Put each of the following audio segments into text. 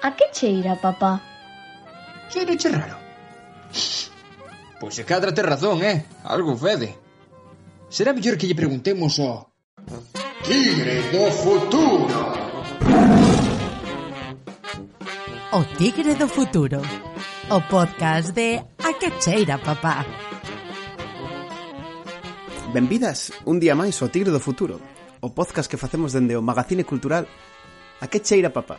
A que cheira, papá? Cheiro che raro. Pois se cadra te razón, eh? Algo fede. Será mellor que lle preguntemos ao... Tigre do futuro! O Tigre do futuro. O podcast de A que cheira, papá. Benvidas un día máis ao Tigre do futuro. O podcast que facemos dende o Magazine Cultural A que cheira, papá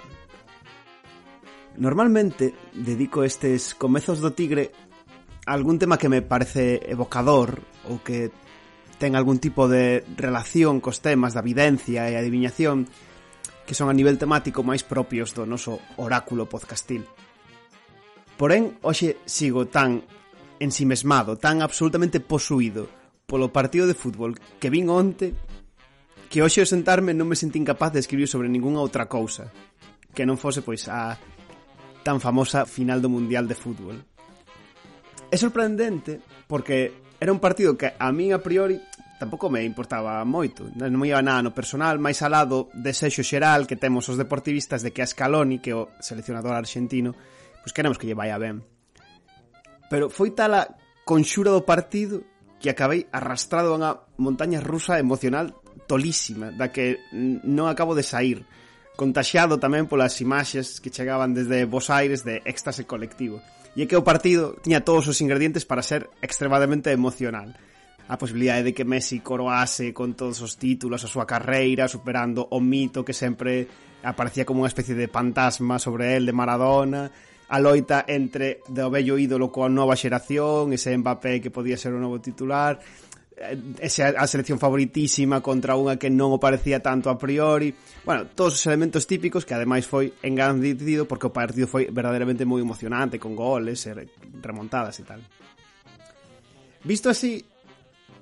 Normalmente dedico estes comezos do tigre a algún tema que me parece evocador ou que ten algún tipo de relación cos temas da videncia e adiviñación que son a nivel temático máis propios do noso oráculo podcastil. Porén, hoxe sigo tan ensimesmado, tan absolutamente posuído polo partido de fútbol que vin onte que hoxe ao sentarme non me sentín capaz de escribir sobre ningunha outra cousa que non fose pois a tan famosa final do Mundial de Fútbol. É sorprendente porque era un partido que a min a priori tampouco me importaba moito, non me iba nada no personal, máis alado desexo xeral que temos os deportivistas de que a Scaloni, que é o seleccionador argentino, pois queremos que lle vaya ben. Pero foi tal a conxura do partido que acabei arrastrado a unha montaña rusa emocional tolísima, da que non acabo de sair contaxiado tamén polas imaxes que chegaban desde Bos Aires de éxtase colectivo. E que o partido tiña todos os ingredientes para ser extremadamente emocional a posibilidade de que Messi coroase con todos os títulos a súa carreira, superando o mito que sempre aparecía como unha especie de fantasma sobre el de Maradona, a loita entre do vello ídolo coa nova xeración, ese Mbappé que podía ser o novo titular, Eh, esa a selección favoritísima contra unha que non o parecía tanto a priori. Bueno, todos os elementos típicos que ademais foi engrandecido porque o partido foi verdadeiramente moi emocionante con goles, eh, remontadas e tal. Visto así,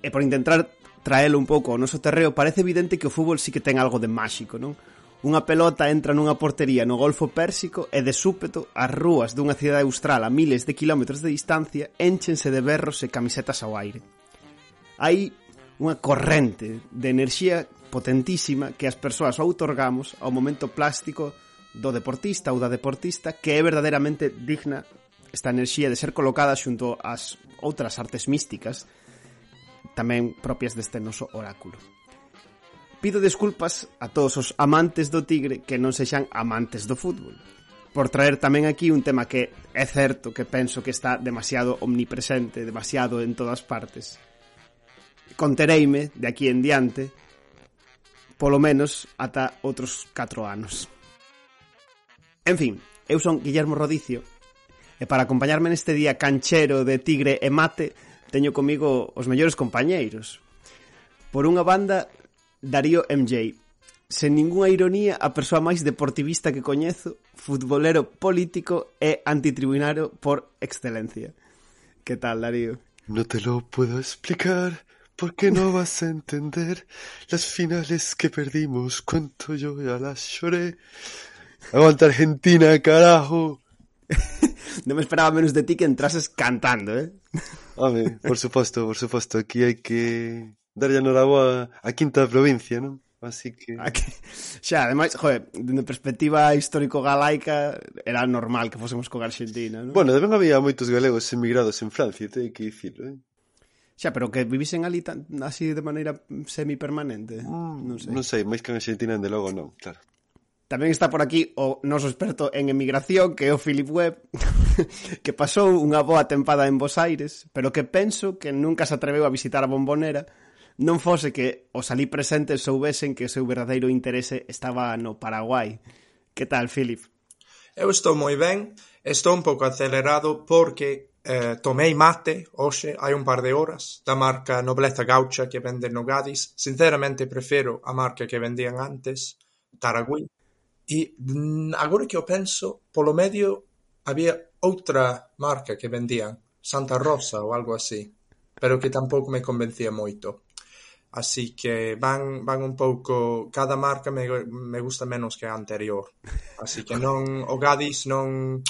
e por intentar traelo un pouco ao noso terreo, parece evidente que o fútbol sí que ten algo de máxico, non? Unha pelota entra nunha portería no Golfo Pérsico e de súpeto as rúas dunha cidade austral a miles de quilómetros de distancia enchense de berros e camisetas ao aire hai unha corrente de enerxía potentísima que as persoas outorgamos ao momento plástico do deportista ou da deportista que é verdadeiramente digna esta enerxía de ser colocada xunto ás outras artes místicas tamén propias deste noso oráculo. Pido desculpas a todos os amantes do tigre que non sexan amantes do fútbol por traer tamén aquí un tema que é certo que penso que está demasiado omnipresente, demasiado en todas partes, contereime de aquí en diante polo menos ata outros 4 anos. En fin, eu son Guillermo Rodicio e para acompañarme neste día canchero de tigre e mate teño comigo os mellores compañeiros. Por unha banda, Darío MJ, sen ningunha ironía, a persoa máis deportivista que coñezo, futbolero político e antitribunario por excelencia. Que tal, Darío? No te lo puedo explicar, porque no vas a entender las finales que perdimos, cuánto yo ya las lloré. Aguanta Argentina, carajo. non me esperaba menos de ti que entrases cantando, eh? Home, por suposto, por suposto, aquí hai que darlle noraboa a quinta provincia, non? Así que... Aquí, xa, ademais, joder, de perspectiva histórico-galaica era normal que fósemos con Argentina, non? Bueno, deben había moitos galegos emigrados en Francia, teño que dicirlo, eh? Xa, pero que vivisen ali tan, así de maneira semipermanente. Mm, non sei. Non sei, máis que en Argentina, de logo, non, claro. Tamén está por aquí o noso experto en emigración, que é o Philip Webb, que pasou unha boa tempada en Bos Aires, pero que penso que nunca se atreveu a visitar a Bombonera, non fose que os ali presentes soubesen que o seu verdadeiro interese estaba no Paraguai. Que tal, Philip? Eu estou moi ben, estou un pouco acelerado porque Eh, tomei mate hoxe hai un par de horas da marca Nobleza Gaucha que vende no Nogadis. Sinceramente prefiro a marca que vendían antes, Taragüí. E mm, agora que o penso, polo medio había outra marca que vendían, Santa Rosa ou algo así, pero que tampouco me convencía moito. Así que van van un pouco cada marca me, me gusta menos que a anterior. Así que non o Gadis non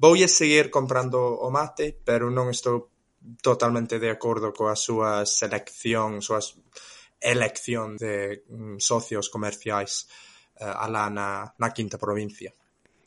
Voulle seguir comprando o mate pero non estou totalmente de acordo coa súa selección, súa elección de mm, socios comerciais eh, alá na, na quinta provincia.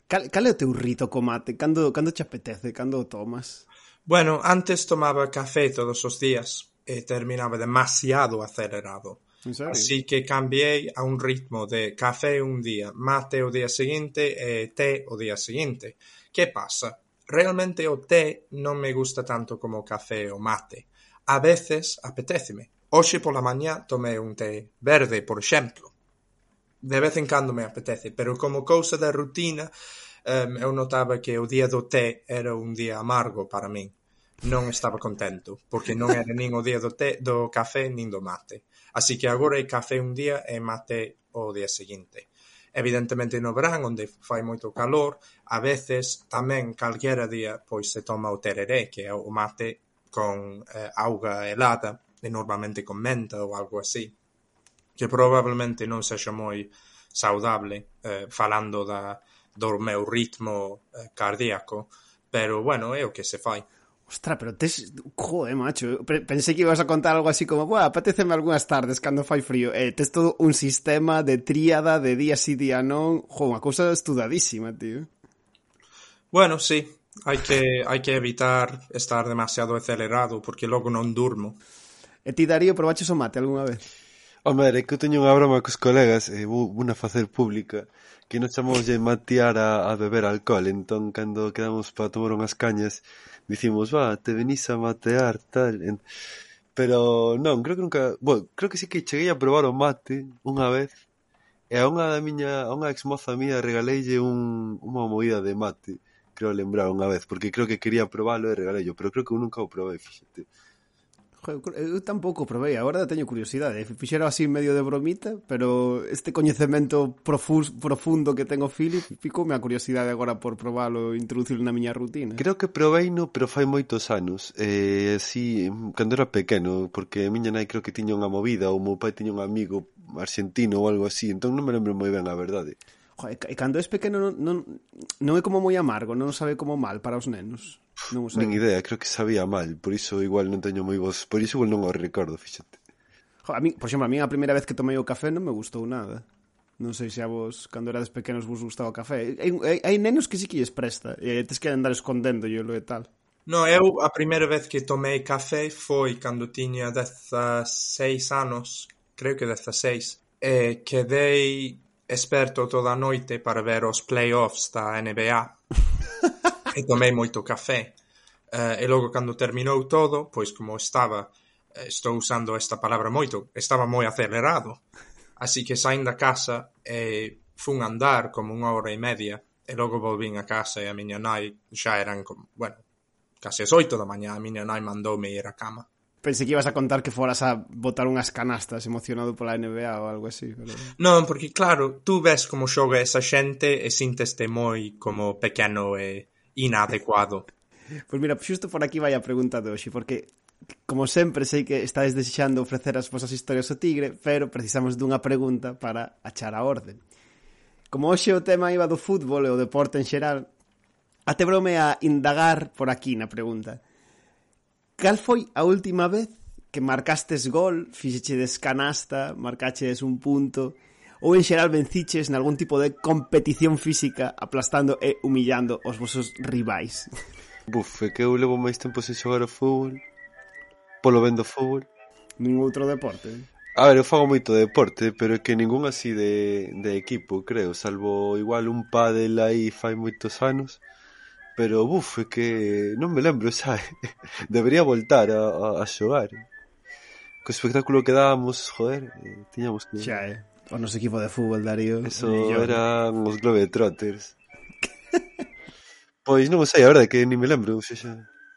Cal, cal é o teu rito co mate? Cando, cando che apetece? Cando o tomas? Bueno, antes tomaba café todos os días e terminaba demasiado acelerado. Así que cambiei a un ritmo de café un día, mate o día seguinte e té o día seguinte. Que pasa? Realmente o té non me gusta tanto como o café ou o mate. A veces apetéceme. Hoxe pola mañá tomei un té verde, por exemplo. De vez en cando me apetece, pero como cousa da rutina um, eu notaba que o día do té era un día amargo para min. Non estaba contento, porque non era nin o día do té, do café, nin do mate. Así que agora é café un día e mate o día seguinte evidentemente no verán onde fai moito calor, a veces tamén calquera día pois se toma o tereré, que é o mate con eh, auga helada e normalmente con menta ou algo así, que probablemente non sexa moi saudable eh, falando da, do meu ritmo eh, cardíaco, pero bueno, é o que se fai. Ostra, pero tes... Joder, macho, pensei que ibas a contar algo así como, buah, apeteceme algunhas tardes cando fai frío. Eh, tes todo un sistema de tríada de día sí, día non. Jo, unha cousa estudadísima, tío. Bueno, sí, hai que, hai que evitar estar demasiado acelerado, porque logo non durmo. E ti, Darío, probaches o mate algunha vez? Hombre, é que eu teño unha broma cos colegas, e vou unha facer pública, que nos chamamos de matear a, a beber alcohol, entón, cando quedamos para tomar unhas cañas, dicimos, va, te venís a matear, tal... Pero non, creo que nunca... Bueno, creo que sí que cheguei a probar o mate unha vez e a unha da miña, a unha exmoza mía regaleille un, unha movida de mate creo lembrar unha vez, porque creo que quería probalo e regalello, pero creo que eu nunca o probei, fíxate. Eu, eu tampouco probei, agora teño curiosidade. ¿eh? Fixero así medio de bromita, pero este coñecemento profus, profundo que ten o Philip, ficoume a curiosidade agora por probalo e introducirlo na miña rutina. Creo que probei no, pero fai moitos anos. Eh, así, cando era pequeno, porque a miña nai creo que tiña unha movida, ou o meu pai tiña un amigo argentino ou algo así, entón non me lembro moi ben a verdade. Jo, e, e cando és pequeno non, non, non é como moi amargo, non sabe como mal para os nenos. Non sei. Nen idea, creo que sabía mal, por iso igual non teño moi voz, por iso igual non o recordo, fíxate. Jo, a min, por exemplo, a min a primeira vez que tomei o café non me gustou nada. Non sei se a vos, cando erades pequenos, vos gustaba o café. Hai, hai, hai nenos que sí que lles presta, e tes que andar escondendo e lo e tal. No, eu a primeira vez que tomei café foi cando tiña 16 anos, creo que 16, e quedei esperto toda a noite para ver os playoffs da NBA e tomei moito café. Uh, e logo cando terminou todo, pois como estaba, eh, estou usando esta palabra moito, estaba moi acelerado. Así que saín da casa e fun andar como unha hora e media e logo volvín a casa e a miña nai xa eran, como, bueno, case as oito da mañá, a miña nai mandoume ir a cama. Pensei que ibas a contar que foras a botar unhas canastas emocionado pola NBA ou algo así. Pero... Non, porque claro, tú ves como xoga esa xente e sinteste moi como pequeno e inadecuado. Pois pues mira, xusto por aquí vai a pregunta de hoxe, porque como sempre sei que estáis desexando ofrecer as vosas historias ao tigre, pero precisamos dunha pregunta para achar a orden. Como hoxe o tema iba do fútbol e o deporte en xeral, atebrome a indagar por aquí na pregunta Cal foi a última vez que marcastes gol, fixechedes canasta, marcaches un punto ou en xeral venciches nalgún tipo de competición física aplastando e humillando os vosos rivais? Buf, é que eu levo máis tempo sen xogar ao fútbol polo vendo fútbol Nin outro deporte? Eh? A ver, eu fago moito deporte, pero é que ningún así de, de equipo, creo Salvo igual un pádel aí fai moitos anos Pero, buf, é que non me lembro xa. Debería voltar a, a, a xogar. Co espectáculo que dábamos, joder, eh, tiñamos que... Xa, eh. O noso equipo de fútbol, Darío. Eso yo... eran os Globetrotters. pois non sei, a verdade que ni me lembro, xa xa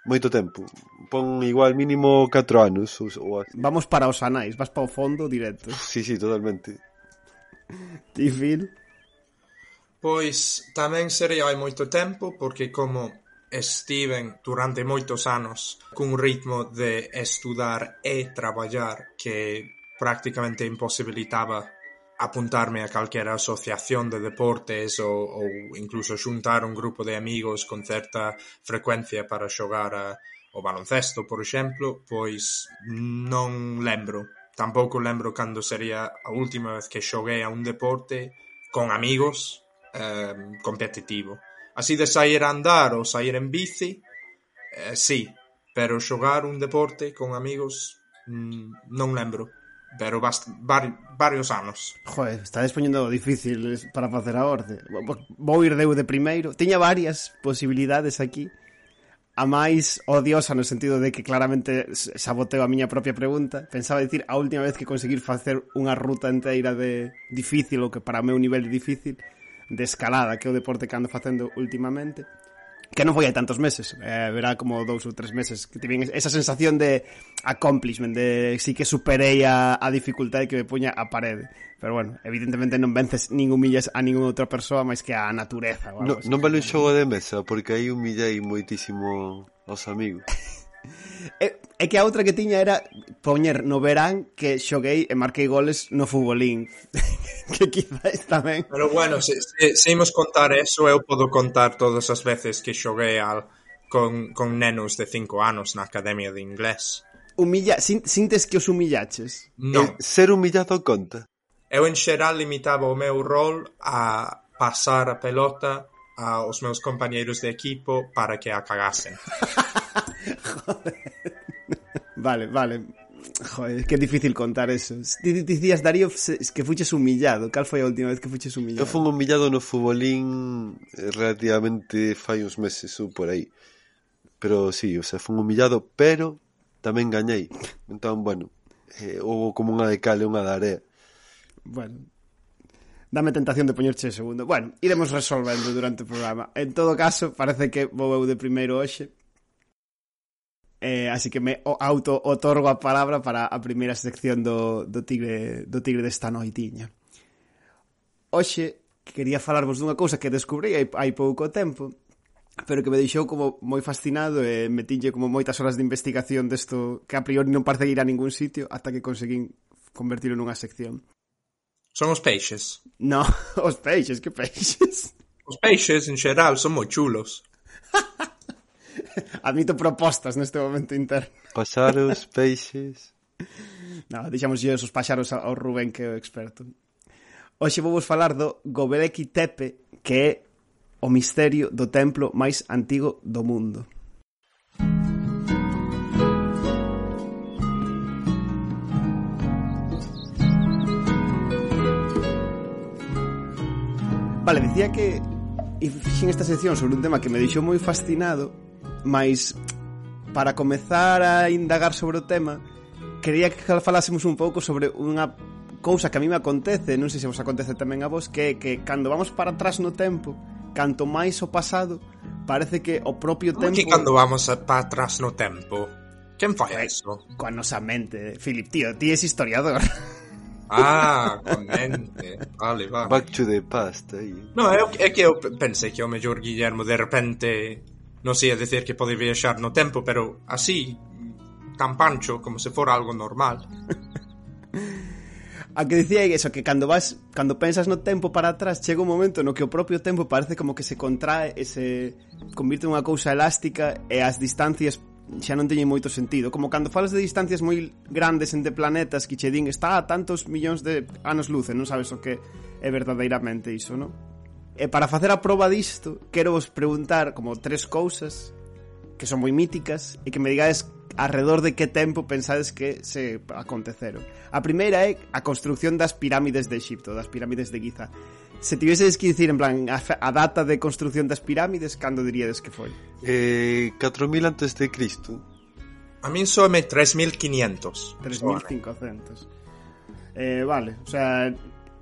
moito tempo. Pon igual mínimo 4 anos ou, ou así. Vamos para os anais, vas para o fondo directo. Sí, sí, totalmente. Ti, Phil? Pois tamén sería hai moito tempo porque como estiven durante moitos anos cun ritmo de estudar e traballar que prácticamente imposibilitaba apuntarme a calquera asociación de deportes ou, ou incluso xuntar un grupo de amigos con certa frecuencia para xogar a, o baloncesto, por exemplo, pois non lembro. Tampouco lembro cando sería a última vez que xoguei a un deporte con amigos eh, competitivo. Así de sair a andar ou sair en bici, eh, sí, pero xogar un deporte con amigos mm, non lembro. Pero bast var varios anos. Joder, está despoñendo difícil para facer a orde. Vou ir deu de primeiro. Tiña varias posibilidades aquí. A máis odiosa no sentido de que claramente saboteo a miña propia pregunta. Pensaba dicir a última vez que conseguir facer unha ruta enteira de difícil ou que para o meu nivel de difícil de escalada que é o deporte que ando facendo últimamente que non foi hai tantos meses, eh, verá como dous ou tres meses, que tiven esa sensación de accomplishment, de si que superei a, a dificultade que me puña a parede. Pero bueno, evidentemente non vences nin humillas a ninguna outra persoa máis que a natureza. Vamos. No, non vale un xogo de mesa, porque aí humillei moitísimo aos amigos. Eh, é e que a outra que tiña era poñer no verán que xoguei e marquei goles no futbolín. que quizás tamén... Pero bueno, se, se, se imos contar eso, eu podo contar todas as veces que xoguei al, con, con nenos de 5 anos na Academia de Inglés. Humilla... Sintes que os humillaches? Non. Eh, ser humillado conta? Eu en xeral limitaba o meu rol a pasar a pelota aos meus compañeiros de equipo para que a cagasen. Joder. Vale, vale. Joder, que difícil contar eso. Dicías, Darío, que fuches humillado. Cal foi a última vez que fuches humillado? Eu fui humillado no futbolín eh, relativamente fai uns meses ou por aí. Pero sí, o sea, fui humillado, pero tamén gañei. Entón, bueno, eh, houve como unha de cal e unha de area. Bueno, dame tentación de poñerche segundo. Bueno, iremos resolvendo durante o programa. En todo caso, parece que vou eu de primeiro hoxe. Eh, así que me auto otorgo a palabra para a primeira sección do, do tigre do tigre desta noitiña. Hoxe quería falarvos dunha cousa que descubrí hai, hai pouco tempo, pero que me deixou como moi fascinado e me tiñe como moitas horas de investigación desto que a priori non parece ir a ningún sitio ata que conseguín convertirlo nunha sección. Son os peixes? No, os peixes, que peixes? Os peixes, en xeral, son moi chulos. Admito propostas neste momento interno. Pasaros, peixes... No, deixamos yo os páxaros ao Rubén que é o experto. Hoxe vou vos falar do Gobeleki Tepe, que é o misterio do templo máis antigo do mundo. Vale, dicía que e fixen esta sección sobre un tema que me deixou moi fascinado, mas para comezar a indagar sobre o tema, quería que falásemos un pouco sobre unha cousa que a mí me acontece, non sei se vos acontece tamén a vos, que é que cando vamos para atrás no tempo, canto máis o pasado, parece que o propio Como tempo... Que cando vamos para atrás no tempo? Quen fai iso? Coa nosa mente, Filip, tío, ti és historiador. Ah, comente. Vale, vale. Back to the past aí. No, é, é que eu pensei que o mellor Guillermo de repente non sei a decir que pode viaxar no tempo, pero así tan pancho como se fora algo normal. A que dicía eso, que cando vas, cando pensas no tempo para atrás, chega un momento no que o propio tempo parece como que se contrae e se convirte nunha cousa elástica e as distancias xa non teñen moito sentido. Como cando falas de distancias moi grandes entre planetas que che din está a tantos millóns de anos luz e non sabes o que é verdadeiramente iso, non? E para facer a proba disto, quero vos preguntar como tres cousas que son moi míticas e que me digades alrededor de que tempo pensades que se aconteceron. A primeira é a construción das pirámides de Egipto, das pirámides de Giza se tivesses que dicir en plan a, a data de construción das pirámides, cando diríades que foi? Eh, 4000 antes de Cristo. A min soame 3500. 3500. Eh, vale, o sea,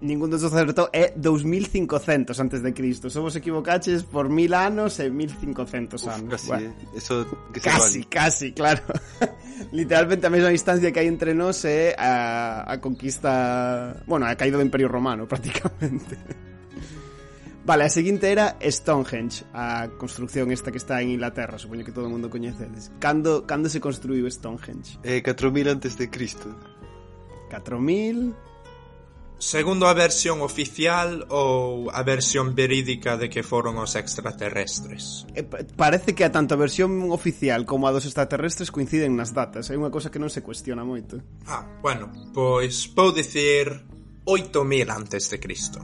ningún dos acertou é 2500 antes de Cristo. Somos equivocaches por 1000 anos e 1500 anos. Uf, casi, bueno, eh. Eso que casi, vale. casi, claro. Literalmente a mesma distancia que hai entre nós é a, a conquista... Bueno, a caída do Imperio Romano, prácticamente. Vale, a seguinte era Stonehenge, a construcción esta que está en Inglaterra, supoño que todo o mundo coñecedes. Cando, cando se construiu Stonehenge? Eh, 4000 antes de Cristo. 4000... Segundo a versión oficial ou a versión verídica de que foron os extraterrestres? Eh, parece que a tanto a versión oficial como a dos extraterrestres coinciden nas datas. É unha cosa que non se cuestiona moito. Ah, bueno, pois vou dicir 8.000 antes de Cristo.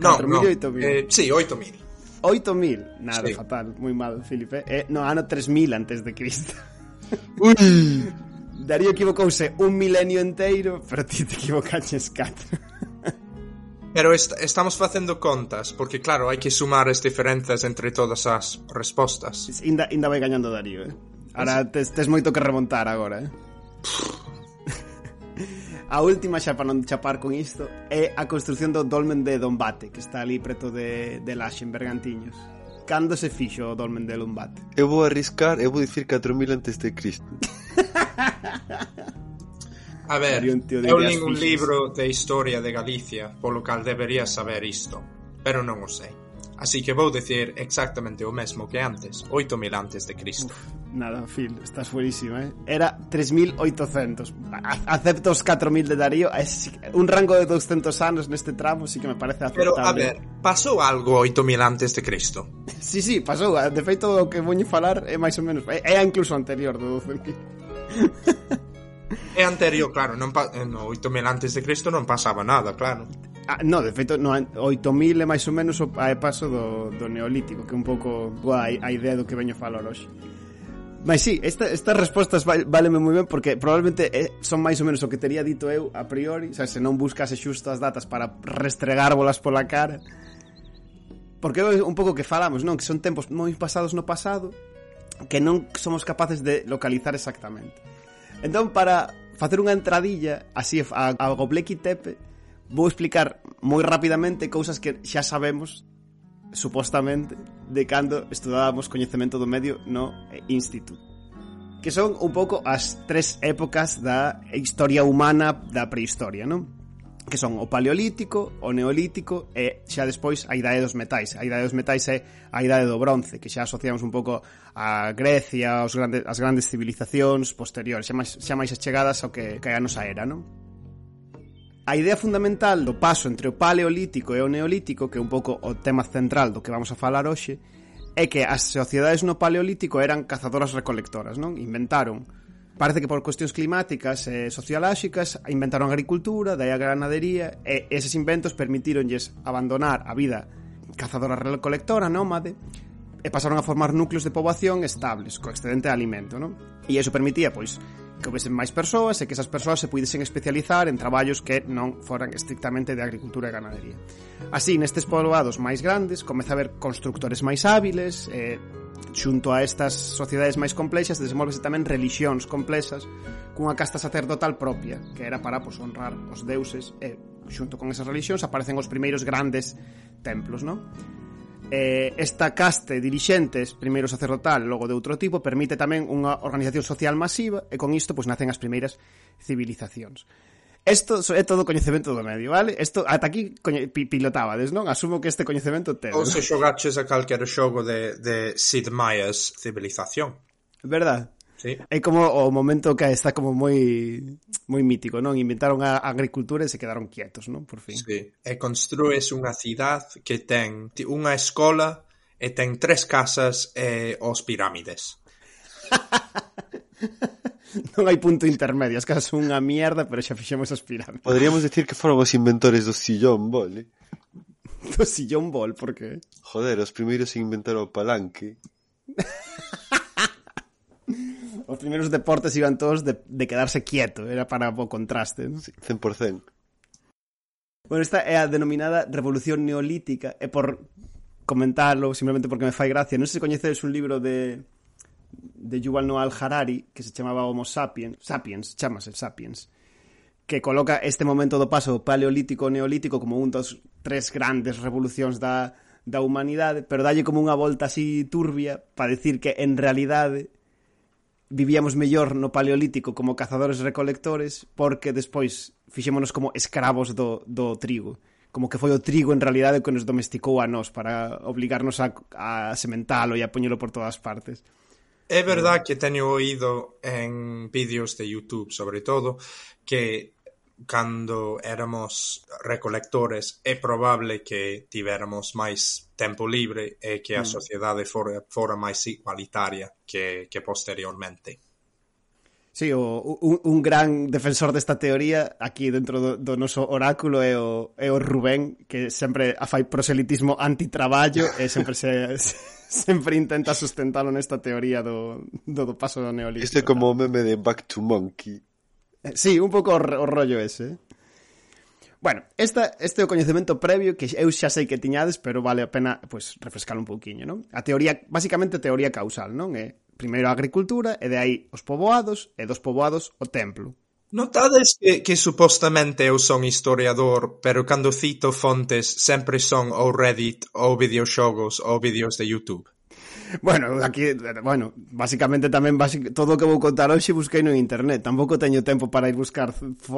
Non, non. Eh, sí, 8.000. 8000. Nada, sí. fatal, moi mal, Felipe. Eh, no, ah, ano 3000 antes de Cristo. Ui. Darío equivocouse un milenio enteiro, pero ti te equivocaches catro. Pero est estamos facendo contas, porque claro, hai que sumar as diferenzas entre todas as respostas. Inda, inda vai gañando Darío, eh? Ahora tes, tes moito que remontar agora, eh? a última xa para non chapar con isto é a construción do dolmen de Dombate, que está ali preto de, de Laxe, en Bergantiños. Cando se fixo o dolmen de Lumbat? Eu vou arriscar, eu vou dicir 4000 antes de Cristo. A ver, eu li un libro de historia de Galicia, polo cal debería saber isto, pero non o sei. Así que vou decir exactamente o mesmo que antes, 8000 antes de Cristo. Uf, nada, Phil, estás fuerísimo, eh? Era 3800. Acepto os 4000 de Darío, es un rango de 200 anos neste tramo, sí que me parece aceptable. Pero, a ver, pasou algo 8000 antes de Cristo? sí, sí, pasou. De feito, o que voño falar é máis ou menos... É, é incluso anterior do 12000. é anterior, claro, non pa, eh, no 8000 antes de Cristo non pasaba nada, claro. Ah, no, de feito, no, 8000 é máis ou menos o paso do, do neolítico, que é un pouco a, a idea do que veño falar hoxe. Mas sí, esta, estas respostas váleme moi ben porque probablemente eh, son máis ou menos o que tería dito eu a priori, o sea, se non buscase xusto as datas para restregárbolas pola cara. Porque é un pouco que falamos, non? Que son tempos moi pasados no pasado que non somos capaces de localizar exactamente. Entón, para facer unha entradilla así a, a Gobleki Tepe, vou explicar moi rapidamente cousas que xa sabemos supostamente de cando estudábamos coñecemento do medio no instituto que son un pouco as tres épocas da historia humana da prehistoria, non? Que son o paleolítico, o neolítico e xa despois a idade dos metais. A idade dos metais é a idade do bronce, que xa asociamos un pouco a Grecia, aos grandes, as grandes civilizacións posteriores, xa máis, xa máis achegadas ao que, que a nosa era, non? A idea fundamental do paso entre o paleolítico e o neolítico, que é un pouco o tema central do que vamos a falar hoxe, é que as sociedades no paleolítico eran cazadoras recolectoras, non? Inventaron Parece que por cuestións climáticas e sociolóxicas inventaron a agricultura, dai a ganadería e eses inventos permitironlles abandonar a vida cazadora recolectora, nómade, e pasaron a formar núcleos de poboación estables, co excedente de alimento, non? E iso permitía, pois, que houvesen máis persoas e que esas persoas se puidesen especializar en traballos que non foran estrictamente de agricultura e ganadería. Así, nestes poboados máis grandes, comeza a haber constructores máis hábiles, e xunto a estas sociedades máis complexas desenvolvese tamén relixións complexas cunha casta sacerdotal propia, que era para pois, honrar os deuses e xunto con esas relixións aparecen os primeiros grandes templos, non? Eh, esta caste dirixentes, primeiro sacerdotal, logo de outro tipo, permite tamén unha organización social masiva e con isto pois nacen as primeiras civilizacións. Isto é todo coñecemento do medio, vale? Isto ata aquí pilotábades, non? Asumo que este coñecemento ten. Ou se xogaches a calquer xogo de, de Sid Meier's Civilización. Verdad? sí. É como o momento que está como moi moi mítico, non? Inventaron a agricultura e se quedaron quietos, non? Por fin. Sí. E construes unha cidade que ten unha escola e ten tres casas e os pirámides. non hai punto intermedio, as casas son unha mierda, pero xa fixemos as pirámides. Podríamos decir que foron os inventores do sillón, vole. Eh? Do sillón bol, por que? Joder, os primeiros inventaron o palanque. Os primeiros deportes iban todos de, de quedarse quieto, era para o contraste, non? Sí, 100%. Bueno, esta é a denominada Revolución Neolítica, e por comentarlo, simplemente porque me fai gracia, non sei se coñecedes un libro de de Yuval Noah Harari que se chamaba Homo Sapiens, Sapiens, chamase Sapiens, que coloca este momento do paso paleolítico neolítico como un dos tres grandes revolucións da, da humanidade, pero dalle como unha volta así turbia para decir que en realidade vivíamos mellor no paleolítico como cazadores recolectores porque despois fixémonos como escravos do, do trigo. Como que foi o trigo en realidade que nos domesticou a nós para obligarnos a, a sementalo e a poñelo por todas partes. É verdad que teño oído en vídeos de YouTube, sobre todo, que cando éramos recolectores é probable que tiveramos máis tempo libre e que a mm. sociedade fora, fora máis igualitaria que, que posteriormente. Sí, o, un, un gran defensor desta teoría aquí dentro do, do noso oráculo é o, é o Rubén, que sempre fai proselitismo antitraballo e sempre se, se sempre intenta sustentalo nesta teoría do, do, do paso do neolítico. Este é como o meme de Back to Monkey. Sí, un pouco o rollo ese. Eh. Bueno, esta, este é o coñecemento previo que eu xa sei que tiñades, pero vale a pena pues, refrescar un pouquiño, non? A teoría, basicamente, a teoría causal, non? É primeiro a agricultura e de aí os poboados e dos poboados o templo. Notades que, que supostamente eu son historiador, pero cando cito fontes sempre son ou Reddit ou videoxogos ou vídeos de YouTube. Bueno, aquí, bueno, basicamente tamén basic, todo o que vou contar hoxe busquei no internet. Tampouco teño tempo para ir buscar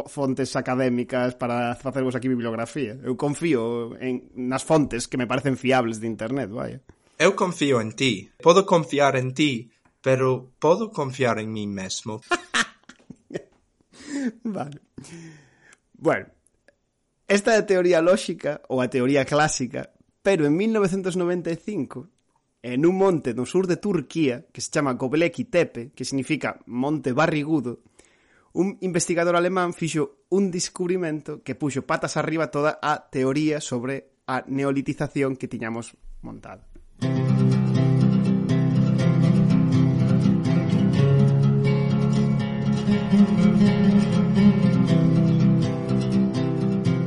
fontes académicas para facervos aquí bibliografía. Eu confío en nas fontes que me parecen fiables de internet, vaya. Eu confío en ti. Podo confiar en ti, pero podo confiar en mí mesmo. vale. Bueno, esta é a teoría lóxica ou a teoría clásica, pero en 1995 E nun monte no sur de Turquía, que se chama Göbekli Tepe, que significa monte barrigudo, un investigador alemán fixo un descubrimento que puxo patas arriba toda a teoría sobre a neolitización que tiñamos montada.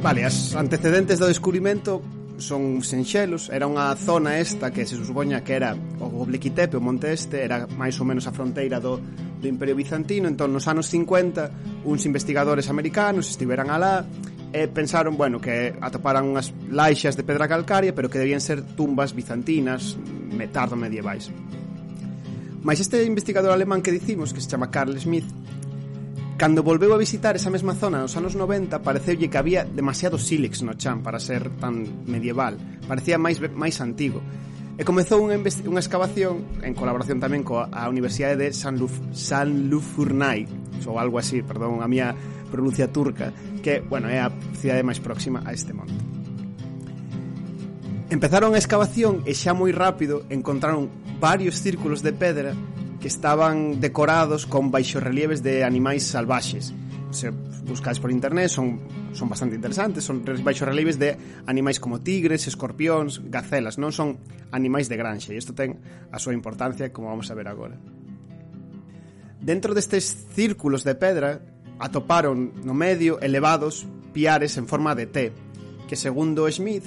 Vale, as antecedentes do descubrimento son senxelos, era unha zona esta que se supoña que era o Blequitepe, o Monte Este, era máis ou menos a fronteira do, do Imperio Bizantino, entón nos anos 50 uns investigadores americanos estiveran alá e pensaron, bueno, que atoparan unhas laixas de pedra calcaria, pero que debían ser tumbas bizantinas metardo medievais. Mas este investigador alemán que dicimos, que se chama Carl Smith, Cando volveu a visitar esa mesma zona nos anos 90, pareceulle que había demasiado sílex no chan para ser tan medieval. Parecía máis máis antigo. E comezou unha, unha excavación en colaboración tamén coa a Universidade de San, Luf San Lufurnai, ou algo así, perdón, a mía pronuncia turca, que, bueno, é a cidade máis próxima a este monte. Empezaron a excavación e xa moi rápido encontraron varios círculos de pedra que estaban decorados con baixorrelieves de animais salvaxes. Se buscades por internet, son son bastante interesantes, son baixorrelieves de animais como tigres, escorpións, gacelas, non son animais de granxa, e isto ten a súa importancia como vamos a ver agora. Dentro destes círculos de pedra atoparon no medio elevados piares en forma de T, que segundo Smith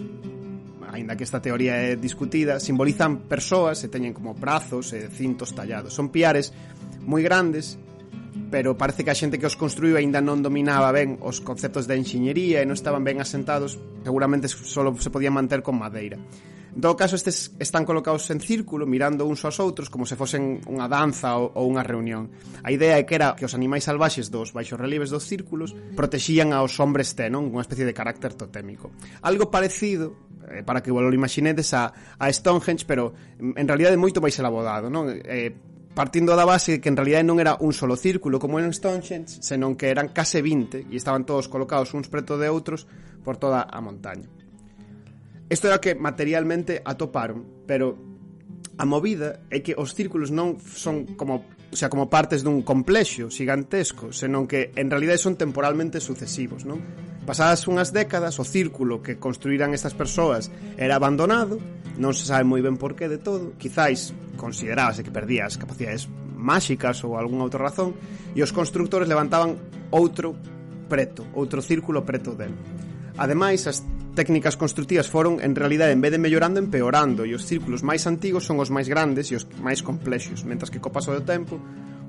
aínda que esta teoría é discutida, simbolizan persoas e teñen como brazos e cintos tallados. Son piares moi grandes pero parece que a xente que os construiu aínda non dominaba ben os conceptos de enxeñería e non estaban ben asentados, seguramente só se podían manter con madeira. En todo caso, estes están colocados en círculo mirando uns aos outros como se fosen unha danza ou, ou unha reunión. A idea é que era que os animais salvaxes dos baixos relieves dos círculos protexían aos hombres T, non? Unha especie de carácter totémico. Algo parecido eh, para que vos lo imaginedes a, a Stonehenge, pero en realidad é moito máis elaborado, non? Eh, partindo da base que en realidad non era un solo círculo como en Stonehenge, senón que eran case 20 e estaban todos colocados uns preto de outros por toda a montaña. Isto é o que materialmente atoparon, pero a movida é que os círculos non son como o sea, como partes dun complexo gigantesco, senón que en realidade son temporalmente sucesivos, non? Pasadas unhas décadas, o círculo que construíran estas persoas era abandonado, non se sabe moi ben por que de todo, quizáis considerábase que perdía as capacidades máxicas ou algunha outra razón, e os constructores levantaban outro preto, outro círculo preto del. Ademais, as técnicas constructivas foron, en realidade, en vez de mellorando, empeorando, e os círculos máis antigos son os máis grandes e os máis complexos, mentras que co paso do tempo,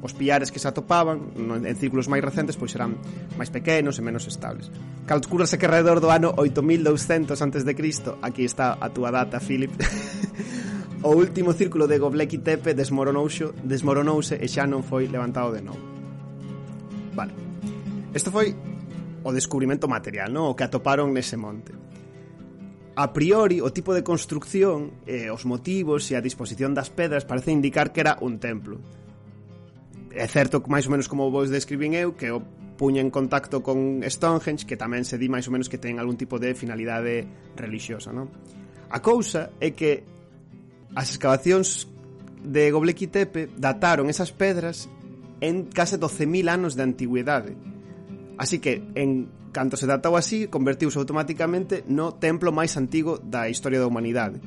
os piares que se atopaban en círculos máis recentes pois serán máis pequenos e menos estables. Calcúrase que alrededor do ano 8200 antes de Cristo, aquí está a túa data, Philip, o último círculo de Göbekli Tepe desmoronouse, desmoronouse e xa non foi levantado de novo. Vale. Isto foi o descubrimento material, non? O que atoparon nese monte. A priori, o tipo de construcción, eh, os motivos e a disposición das pedras parece indicar que era un templo. É certo, máis ou menos como vos describín eu, que o puña en contacto con Stonehenge, que tamén se di máis ou menos que ten algún tipo de finalidade religiosa, non? A cousa é que as excavacións de Gobekli Tepe dataron esas pedras en case 12.000 anos de antigüedade Así que, en canto se datou así, convertiuse automáticamente no templo máis antigo da historia da humanidade.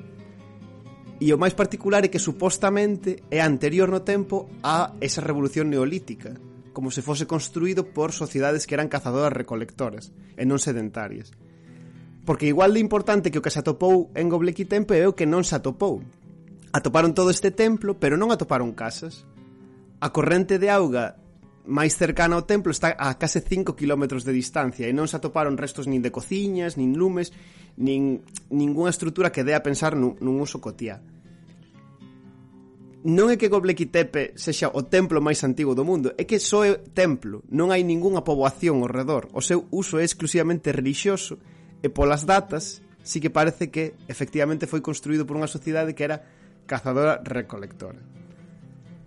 E o máis particular é que supostamente é anterior no tempo a esa revolución neolítica, como se fose construído por sociedades que eran cazadoras recolectoras e non sedentarias. Porque igual de importante que o que se atopou en Goblequi Tempo é o que non se atopou. Atoparon todo este templo, pero non atoparon casas. A corrente de auga máis cercana ao templo está a case 5 km de distancia e non se atoparon restos nin de cociñas, nin lumes, nin ningunha estrutura que dé a pensar nun, nun uso cotía. Non é que Göbekli Tepe sexa o templo máis antigo do mundo, é que só é templo, non hai ningunha poboación ao redor. O seu uso é exclusivamente relixioso e polas datas sí que parece que efectivamente foi construído por unha sociedade que era cazadora-recolectora.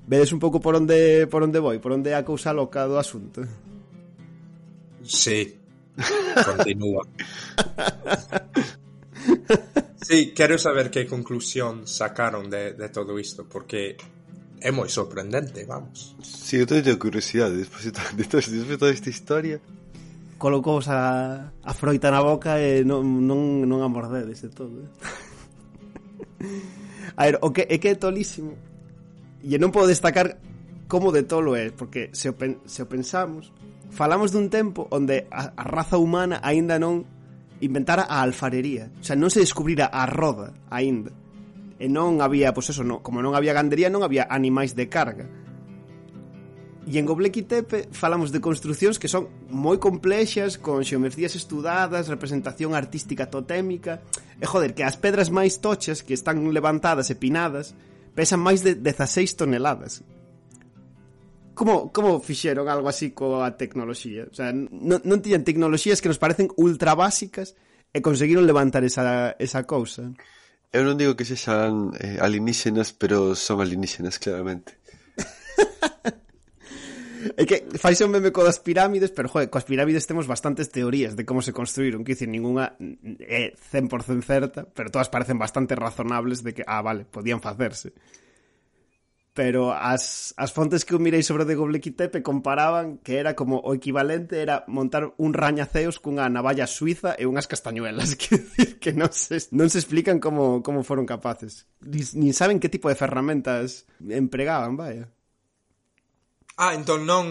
Vedes un pouco por onde por onde voi, por onde é a cousa loca do asunto. Sí. Continúa. sí, quero saber que conclusión sacaron de, de todo isto, porque é moi sorprendente, vamos. Sí, eu teño curiosidade despois de, despois de toda esta historia. Colocou a, a froita na boca e non, non, non a mordedes de todo. Eh? a ver, o que, é que é tolísimo E non podo destacar como de tolo é, porque se o, pen, se o pensamos, falamos dun tempo onde a, a raza humana aínda non inventara a alfarería. O sea, non se descubrira a roda aínda. E non había, pois pues eso, non, como non había gandería, non había animais de carga. E en Goblequi Tepe falamos de construcións que son moi complexas, con xeometrías estudadas, representación artística totémica... E joder, que as pedras máis tochas que están levantadas e pinadas pesan máis de 16 toneladas. Como, como fixeron algo así coa tecnoloxía? O sea, non, non tiñan tecnoloxías que nos parecen ultra básicas e conseguiron levantar esa, esa cousa. Eu non digo que sexan eh, alienígenas, pero son alienígenas, claramente. É que faise un meme co das pirámides, pero joder, coas pirámides temos bastantes teorías de como se construíron, que dicir, ningunha é 100% certa, pero todas parecen bastante razonables de que, ah, vale, podían facerse. Pero as, as fontes que eu mirei sobre de Gobekli Tepe comparaban que era como o equivalente era montar un rañaceos cunha navalla suiza e unhas castañuelas, que decir que non se, non se explican como, como foron capaces. Nin saben que tipo de ferramentas empregaban, vaya. Ah, entón non,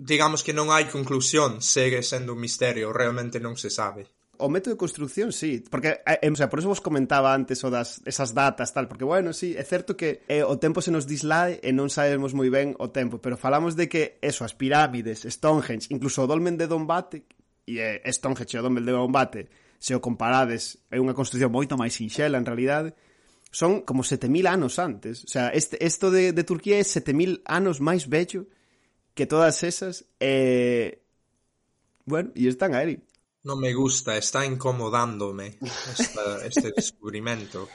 digamos que non hai conclusión, segue sendo un misterio, realmente non se sabe. O método de construción, sí, porque, eh, eh, o sea, por eso vos comentaba antes o das, esas datas, tal, porque, bueno, sí, é certo que eh, o tempo se nos dislae e non sabemos moi ben o tempo, pero falamos de que, eso, as pirámides, Stonehenge, incluso o dolmen de Dombate, e eh, Stonehenge e o dolmen de Dombate, se o comparades, é unha construción moito máis sinxela, en realidade, son como 7000 anos antes. O sea, este, esto de, de Turquía é 7000 anos máis bello que todas esas. Eh... Bueno, e están aí. Non me gusta, está incomodándome esta, este descubrimento.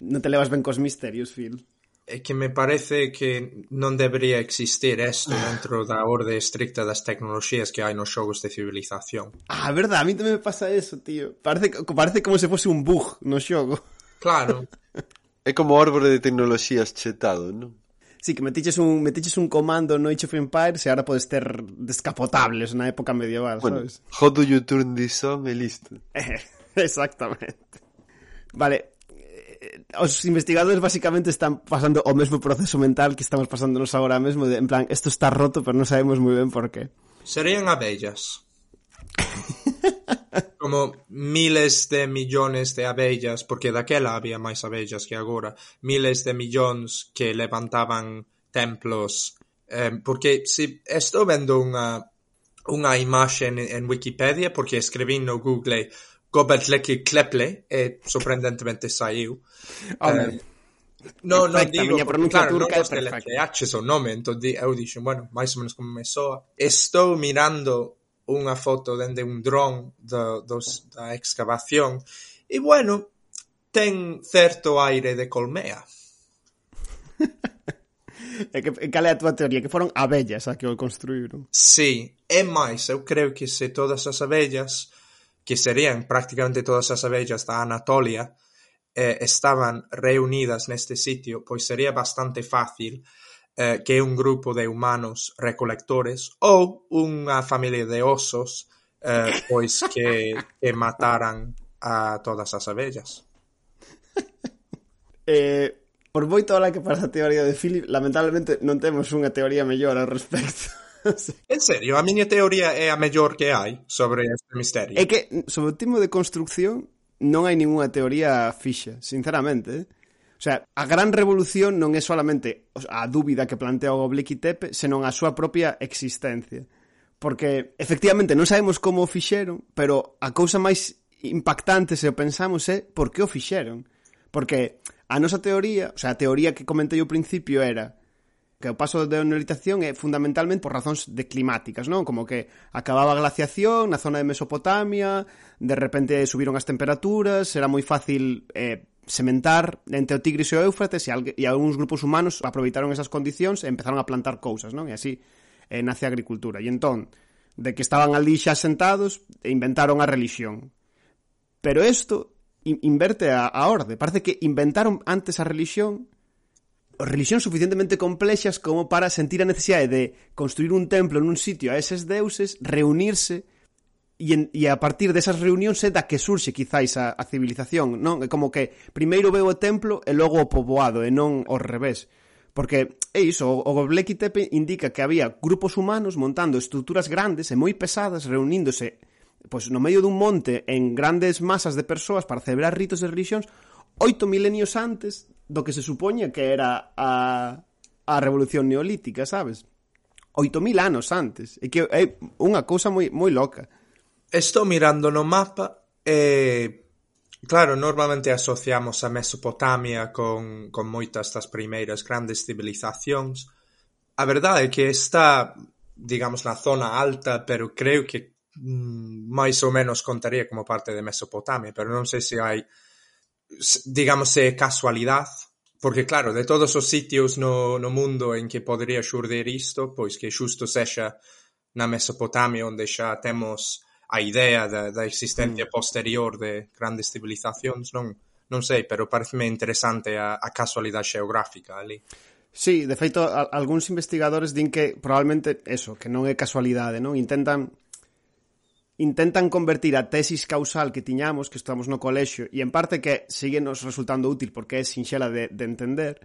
Non te levas ben cos misterios, Phil. É que me parece que non debería existir isto ah. dentro da orde estricta das tecnoloxías que hai nos xogos de civilización. Ah, verdad, a mí tamén me pasa eso, tío. Parece, parece como se fose un bug no xogo. Claro. É como árbore de tecnoloxías chetado, non? Sí, que metiches un, metiches un comando no Age of Empires e ahora podes ter descapotables na época medieval, bueno, sabes? How do you turn this on e listo. Exactamente. Vale, eh, os investigadores basicamente están pasando o mesmo proceso mental que estamos pasándonos agora mesmo, de, en plan, isto está roto, pero non sabemos moi ben por qué. Serían abellas. Como miles de millones de abellas, porque daquela había máis abellas que agora, miles de millóns que levantaban templos. Eh, porque se estou vendo unha, unha imaxe en, en Wikipedia, porque escribín no Google Gobekli Kleple, e sorprendentemente saiu. Home, eh, No, non digo, a miña pronuncia claro, turca non é perfecta. Non o nome, entón di, eu dixen, bueno, máis ou menos como me soa. Estou mirando unha foto dende un dron do, dos, da excavación e, bueno, ten certo aire de colmea. E que, e cal é a túa teoría? Que foron abellas a que o construíron? Sí, é máis, eu creo que se todas as abellas, que serían prácticamente todas as abellas da Anatolia, eh, estaban reunidas neste sitio, pois sería bastante fácil Eh, que é un grupo de humanos recolectores ou unha familia de osos eh, pois que, que mataran a todas as abellas. Eh, por moito la que para a teoría de Philip, lamentablemente non temos unha teoría mellor ao respecto. en serio, a miña teoría é a mellor que hai sobre este misterio. É que sobre o timo de construcción non hai ninguna teoría fixa, sinceramente. Eh. O sea, a gran revolución non é solamente a dúbida que plantea o Goblik Tepe, senón a súa propia existencia. Porque, efectivamente, non sabemos como o fixeron, pero a cousa máis impactante, se o pensamos, é por que o fixeron. Porque a nosa teoría, o sea, a teoría que comentei ao principio era que o paso de neolitación é fundamentalmente por razóns de climáticas, non? Como que acababa a glaciación na zona de Mesopotamia, de repente subiron as temperaturas, era moi fácil eh, sementar entre o Tigris e o Éufrates e, e algúns grupos humanos aproveitaron esas condicións e empezaron a plantar cousas, non? E así eh, nace a agricultura. E entón, de que estaban ali xa sentados, inventaron a religión. Pero isto inverte a, a orde. Parece que inventaron antes a religión religións suficientemente complexas como para sentir a necesidade de construir un templo nun sitio a eses deuses, reunirse e, en, e a partir desas reunións é da que surxe quizáis a, a civilización, non? É como que primeiro veo o templo e logo o poboado e non ao revés. Porque é iso, o Göbekli Tepe indica que había grupos humanos montando estruturas grandes e moi pesadas reuníndose pois no medio dun monte en grandes masas de persoas para celebrar ritos e religións oito milenios antes do que se supoña que era a, a revolución neolítica, sabes? 8000 anos antes. E que é unha cousa moi moi loca. Estou mirando no mapa e, claro, normalmente asociamos a Mesopotamia con, con moitas das primeiras grandes civilizacións. A verdade é que está, digamos, na zona alta, pero creo que mm, máis ou menos contaría como parte de Mesopotamia, pero non sei se hai, digamos, se é casualidade Porque, claro, de todos os sitios no, no mundo en que podría xurdir isto, pois que xusto sexa na Mesopotamia, onde xa temos a idea da, da existencia mm. posterior de grandes civilizacións, non non sei, pero pareceme interesante a, a casualidade xeográfica ali. Sí, de feito, a, algúns investigadores din que probablemente eso, que non é casualidade, non? Intentan intentan convertir a tesis causal que tiñamos, que estamos no colexio, e en parte que sigue nos resultando útil porque é sinxela de, de entender,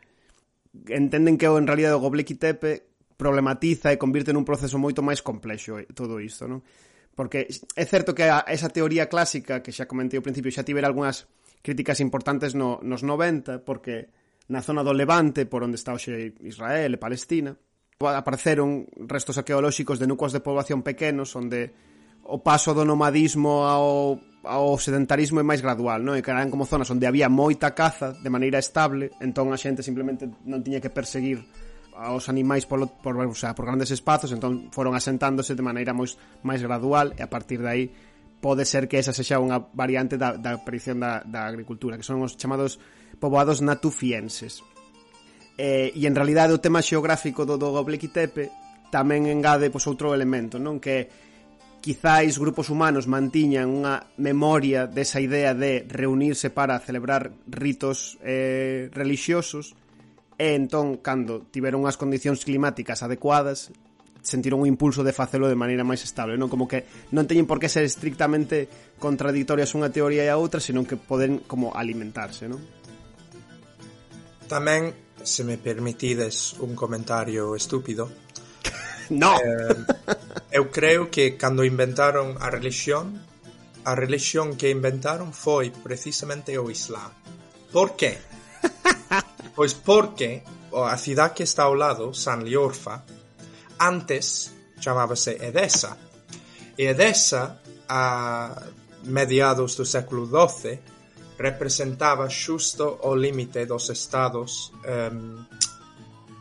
entenden que o en realidade o Gobekli Tepe problematiza e convirte nun proceso moito máis complexo todo isto, non? Porque é certo que a, esa teoría clásica que xa comentei ao principio xa tivera algunhas críticas importantes no, nos 90 porque na zona do Levante, por onde está hoxe Israel e Palestina, apareceron restos arqueolóxicos de núcleos de poboación pequenos onde o paso do nomadismo ao, ao sedentarismo é máis gradual, non? E que eran como zonas onde había moita caza de maneira estable, entón a xente simplemente non tiña que perseguir aos animais polo, por, o sea, por grandes espazos, entón foron asentándose de maneira moi máis gradual e a partir de aí pode ser que esa sexa unha variante da, da aparición da, da agricultura, que son os chamados poboados natufienses. Eh, e en realidade o tema xeográfico do, do Goblequitepe tamén engade pois, outro elemento, non que quizáis grupos humanos mantiñan unha memoria desa idea de reunirse para celebrar ritos eh, religiosos, E entón, cando tiveron as condicións climáticas adecuadas, sentiron un impulso de facelo de maneira máis estable, non como que non teñen por que ser estrictamente contradictorias unha teoría e a outra, senón que poden como alimentarse, non? Tamén, se me permitides un comentario estúpido, no. Eh, eu creo que cando inventaron a religión, a religión que inventaron foi precisamente o Islam. Por que? Pois porque a cidade que está ao lado, San Liorfa, antes chamábase Edesa. E Edesa, a mediados do século XII, representaba xusto o límite dos estados um,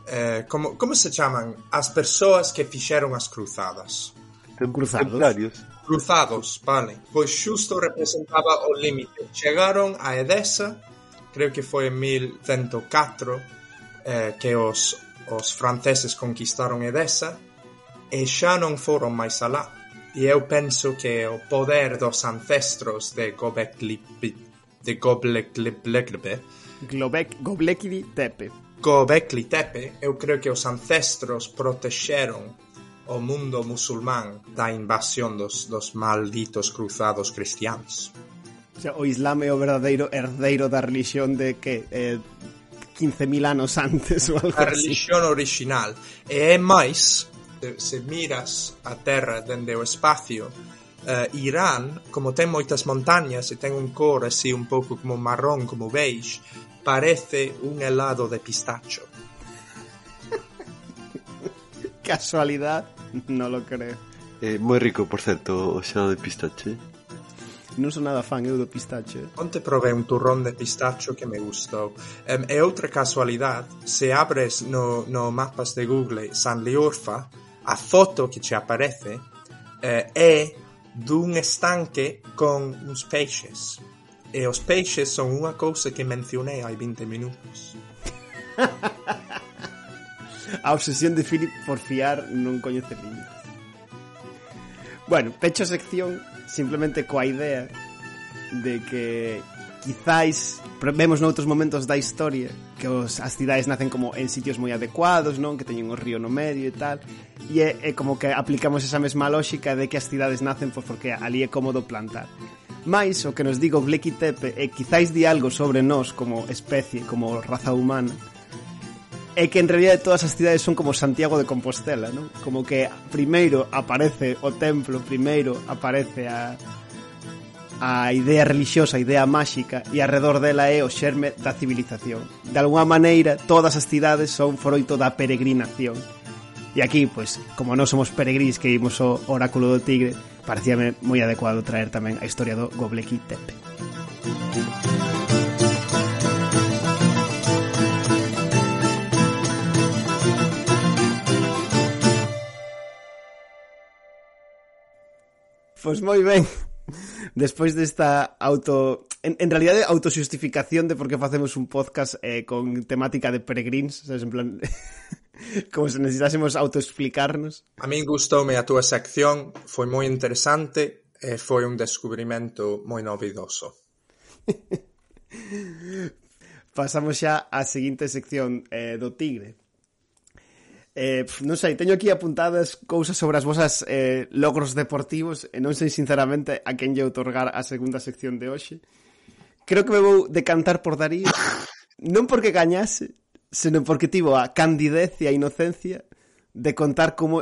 eh, como, como se chaman? As persoas que fixeron as cruzadas. Cruzados. Templarios. cruzados, vale. Pois xusto representaba o límite. Chegaron a Edesa creo que foi en 1104 eh, que os, os franceses conquistaron Edesa e xa non foron máis alá. E eu penso que o poder dos ancestros de Gobekli de Gobekli Globek, Gobekli Tepe. Gobekli Tepe eu creo que os ancestros protexeron o mundo musulmán da invasión dos, dos malditos cruzados cristianos sea, o Islam é o verdadeiro herdeiro da religión de que eh, 15.000 anos antes ou algo a así. Religión original. E é máis, eh, se miras a Terra dende o espacio, eh, Irán, como ten moitas montañas e ten un cor así un pouco como marrón, como beige, parece un helado de pistacho. Casualidad, no lo creo. Eh, moi rico, por certo, o xelado de pistache non son nada fan eu do pistache. Onte provei un turrón de pistacho que me gustou. Um, e outra casualidade, se abres no, no mapas de Google San Liorfa, a foto que te aparece eh, é dun estanque con uns peixes. E os peixes son unha cousa que mencionei hai 20 minutos. a obsesión de Philip por fiar non coñece límites. Bueno, pecho sección simplemente coa idea de que quizáis vemos noutros momentos da historia que os, as cidades nacen como en sitios moi adecuados, non? Que teñen o río no medio e tal. E é, é como que aplicamos esa mesma lógica de que as cidades nacen pois, porque ali é cómodo plantar. Mais o que nos digo Bleki Tepe é quizáis di algo sobre nós como especie, como raza humana, é que en realidad todas as cidades son como Santiago de Compostela, ¿no? Como que primeiro aparece o templo, primeiro aparece a a idea religiosa, a idea máxica e alrededor dela é o xerme da civilización. De algunha maneira, todas as cidades son froito da peregrinación. E aquí, pois, como non somos peregrins que vimos o oráculo do tigre, parecíame moi adecuado traer tamén a historia do Gobleki Tepe. Música Pois moi ben. Despois desta auto... En, en realidad, autoxustificación de por que facemos un podcast eh, con temática de peregrins, sabes, en plan... como se necesitásemos autoexplicarnos. A min gustoume a túa sección, foi moi interesante e foi un descubrimento moi novidoso. Pasamos xa á seguinte sección eh, do Tigre. Eh, non sei, teño aquí apuntadas cousas sobre as vosas eh, logros deportivos e non sei sinceramente a quen lle otorgar a segunda sección de hoxe. Creo que me vou decantar por Darío, non porque gañase, senón porque tivo a candidez e a inocencia de contar como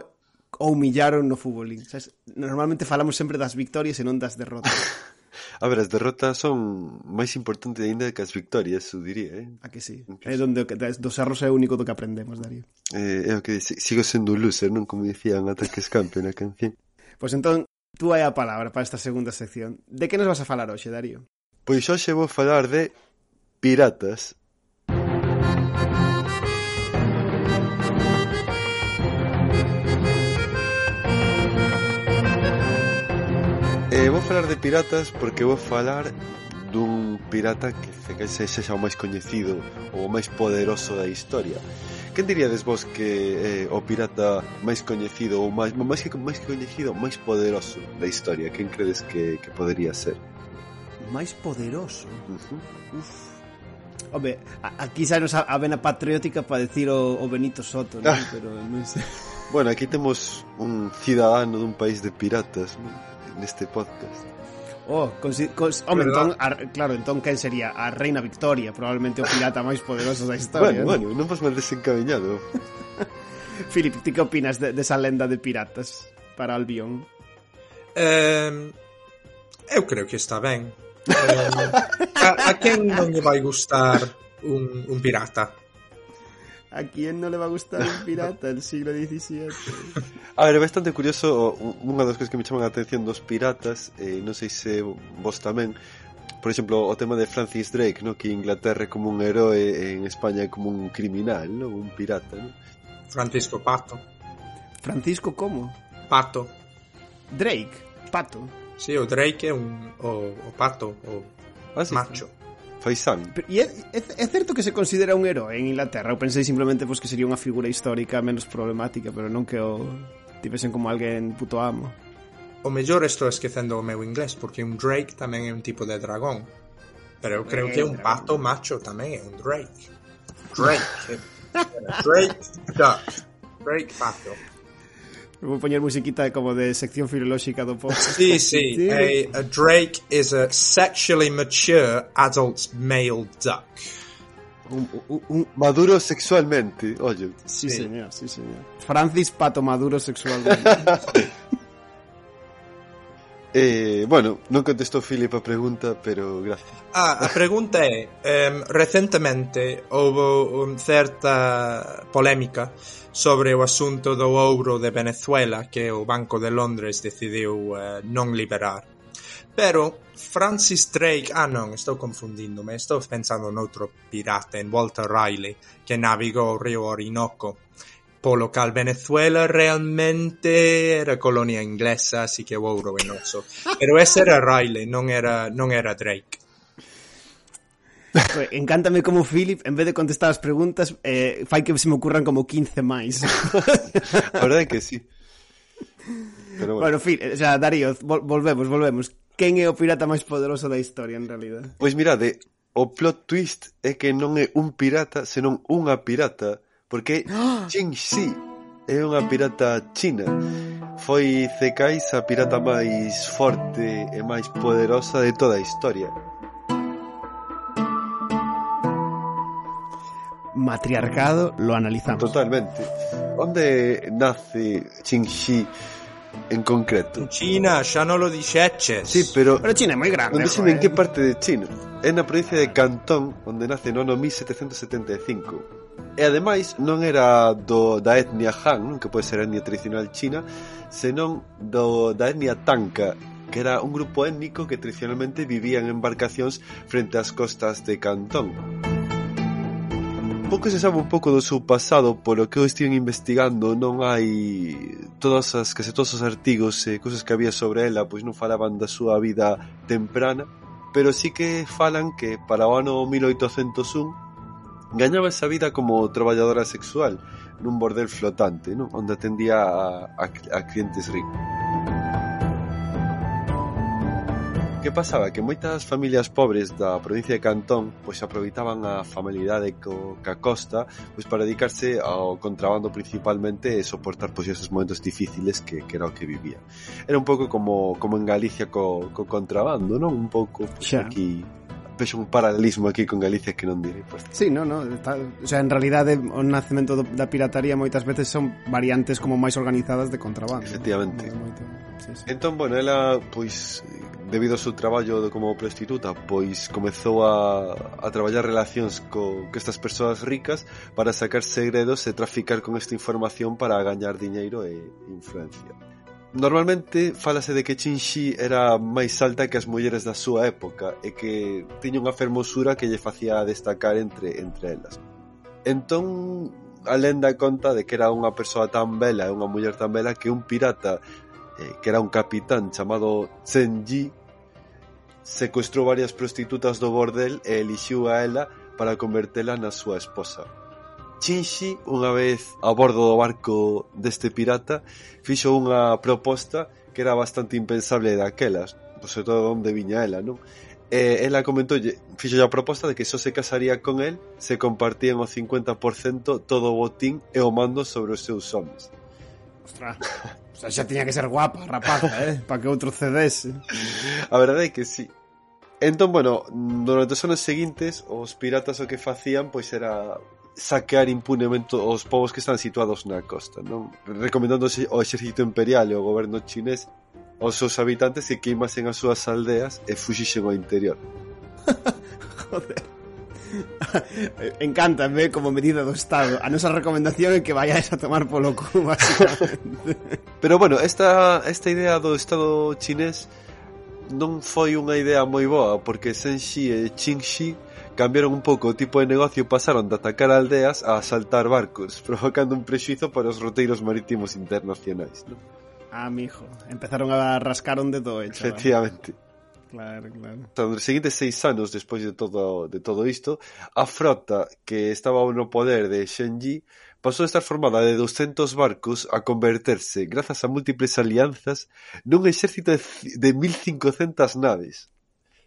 o humillaron no futbolín. Sabes? Normalmente falamos sempre das victorias e non das derrotas. A ver, as derrotas son máis importantes aínda que as victorias, eu diría, eh? A que sí. É donde dos erros é o único do que aprendemos, Darío. Eh, é o que sigo sendo un loser, non? Como dicían ata que escampe na canción. Pois entón, tú hai a palabra para esta segunda sección. De que nos vas a falar hoxe, Darío? Pois hoxe vou falar de piratas falar de piratas porque vou falar dun pirata que se sexa xa o máis coñecido ou o máis poderoso da historia. Quen diríades vos que é o pirata máis coñecido ou máis, máis que máis coñecido, máis poderoso da historia? Quen credes que, que podería ser? Máis poderoso? Uh -huh. Uf. Home, aquí xa nos a, a vena patriótica para decir o, o Benito Soto, non? Ah. Pero non sei. Bueno, aquí temos un cidadano dun país de piratas, non? neste podcast. Oh, con, cons, home, entón, a, claro, entón quen sería a Reina Victoria, probablemente o pirata máis poderoso da historia. bueno, ¿no? bueno, non vos me desencabeñado. Filip, ti que opinas de, desa lenda de piratas para Albion? Eh, eu creo que está ben. Eh, a, a quen non lle vai gustar un, un pirata? ¿A quién no le va a gustar un pirata del siglo XVII? A ver, é bastante curioso unha das cousas que me chaman a atención dos piratas eh, non sei se vos tamén por exemplo, o tema de Francis Drake no? que Inglaterra é como un heroe en España é como un criminal, no? un pirata no? Francisco Pato Francisco como? Pato Drake, Pato sí, o Drake é un o, o pato, o ah, sí, macho Faisán. Pero, E é, é, é certo que se considera un herói en Inglaterra. Eu pensei simplemente pois, que sería unha figura histórica menos problemática, pero non que o tivesen como alguén puto amo. O mellor estou esquecendo o meu inglés, porque un Drake tamén é un tipo de dragón. Pero eu creo é, que un pato macho tamén é un Drake. Drake. Drake duck. Drake pato. Vou poñer musiquita como de sección filolóxica do post. Sí, sí. A, a Drake is a sexually mature adult male duck. Un, un, un, Maduro sexualmente, oye. sí, Sí. señor, sí, señor. Francis Pato Maduro sexualmente. Eh, bueno, non contestou Filipe a pregunta, pero gracias. Ah, a pregunta é, um, recentemente houve un certa polémica sobre o asunto do ouro de Venezuela que o Banco de Londres decidiu uh, non liberar. Pero Francis Drake, ah non, estou confundíndome, estou pensando noutro pirata, en Walter Riley, que navigou o río Orinoco polo cal Venezuela realmente era colonia inglesa, así que o ouro venoso. Pero ese era Riley, non era, non era Drake. Encántame como Philip, en vez de contestar as preguntas, eh, fai que se me ocurran como 15 máis. a verdade é que sí. Pero bueno. bueno, Phil, o sea, Darío, vol volvemos, volvemos. Quen é o pirata máis poderoso da historia, en realidad? Pois mirade, o plot twist é que non é un pirata, senón unha pirata porque ¡Ah! Jingxi é unha pirata china. Foi Zekais a pirata máis forte e máis poderosa de toda a historia. Matriarcado lo analizamos. Totalmente. Onde nace Qingxi en concreto? China, xa non lo dixeches. Sí, pero... Pero China é moi grande. Non dixen en que parte de China. É na provincia de Cantón, onde nace no ano 1775. E ademais non era do, da etnia Han, que pode ser a etnia tradicional china, senón do, da etnia Tanka, que era un grupo étnico que tradicionalmente vivía en embarcacións frente ás costas de Cantón. Pouco se sabe un pouco do seu pasado, polo que eu estive investigando, non hai todas as case todos os artigos e cousas que había sobre ela, pois non falaban da súa vida temprana, pero sí que falan que para o ano 1801 gañaba esa vida como traballadora sexual nun bordel flotante, non? onde atendía a, a, a clientes ricos. Que pasaba? Que moitas familias pobres da provincia de Cantón pois aproveitaban a familiaridade co, ca costa pois para dedicarse ao contrabando principalmente e soportar pois esos momentos difíciles que, que era o que vivía. Era un pouco como, como en Galicia co, co contrabando, non? Un pouco pois, Xa. aquí vexo un paralelismo aquí con Galicia que non direi pues. Sí, no, no, está, o sea, en realidade o nacemento do, da pirataría moitas veces son variantes como máis organizadas de contrabando Efectivamente ¿no? Moito, sí, sí. Entón, bueno, ela, pois debido ao seu traballo como prostituta pois comezou a, a traballar relacións co, que estas persoas ricas para sacar segredos e traficar con esta información para gañar diñeiro e influencia Normalmente falase de que Chinxi era máis alta que as mulleres da súa época e que tiña unha fermosura que lle facía destacar entre entre elas. Entón, a lenda conta de que era unha persoa tan bela e unha muller tan bela que un pirata, eh, que era un capitán chamado Chen Yi, secuestrou varias prostitutas do bordel e elixiu a ela para convertela na súa esposa. Chinxi, unha vez a bordo do barco deste pirata, fixo unha proposta que era bastante impensable daquelas, pois sobre todo onde viña ela, non? E ela comentou, fixo a proposta de que só se casaría con el se compartían o 50% todo o botín e o mando sobre os seus homens. Ostras, o sea, xa tiña que ser guapa, rapaza, eh? Para que outro cedese. A verdade é que sí, Entón, bueno, durante os anos seguintes, os piratas o que facían pois era saquear impunemente os povos que están situados na costa, non? Recomendándose ao exército imperial e ao goberno chinés aos seus habitantes que queimasen as súas aldeas e fuxixen ao interior. Joder. Encántame como medida do Estado. A nosa recomendación é que vayáis a tomar polo cu, basicamente. Pero bueno, esta, esta idea do Estado chinés non foi unha idea moi boa, porque Senxi e Qingxi cambiaron un pouco o tipo de negocio e pasaron de atacar aldeas a asaltar barcos, provocando un prexuizo para os roteiros marítimos internacionais. ¿no? Ah, mijo, empezaron a rascar onde todo hecho. Efectivamente. Claro, claro. Então, nos seguintes seis anos despois de todo, de todo isto, a frota que estaba no poder de Shenji pasou a estar formada de 200 barcos a converterse, grazas a múltiples alianzas, nun exército de 1500 naves.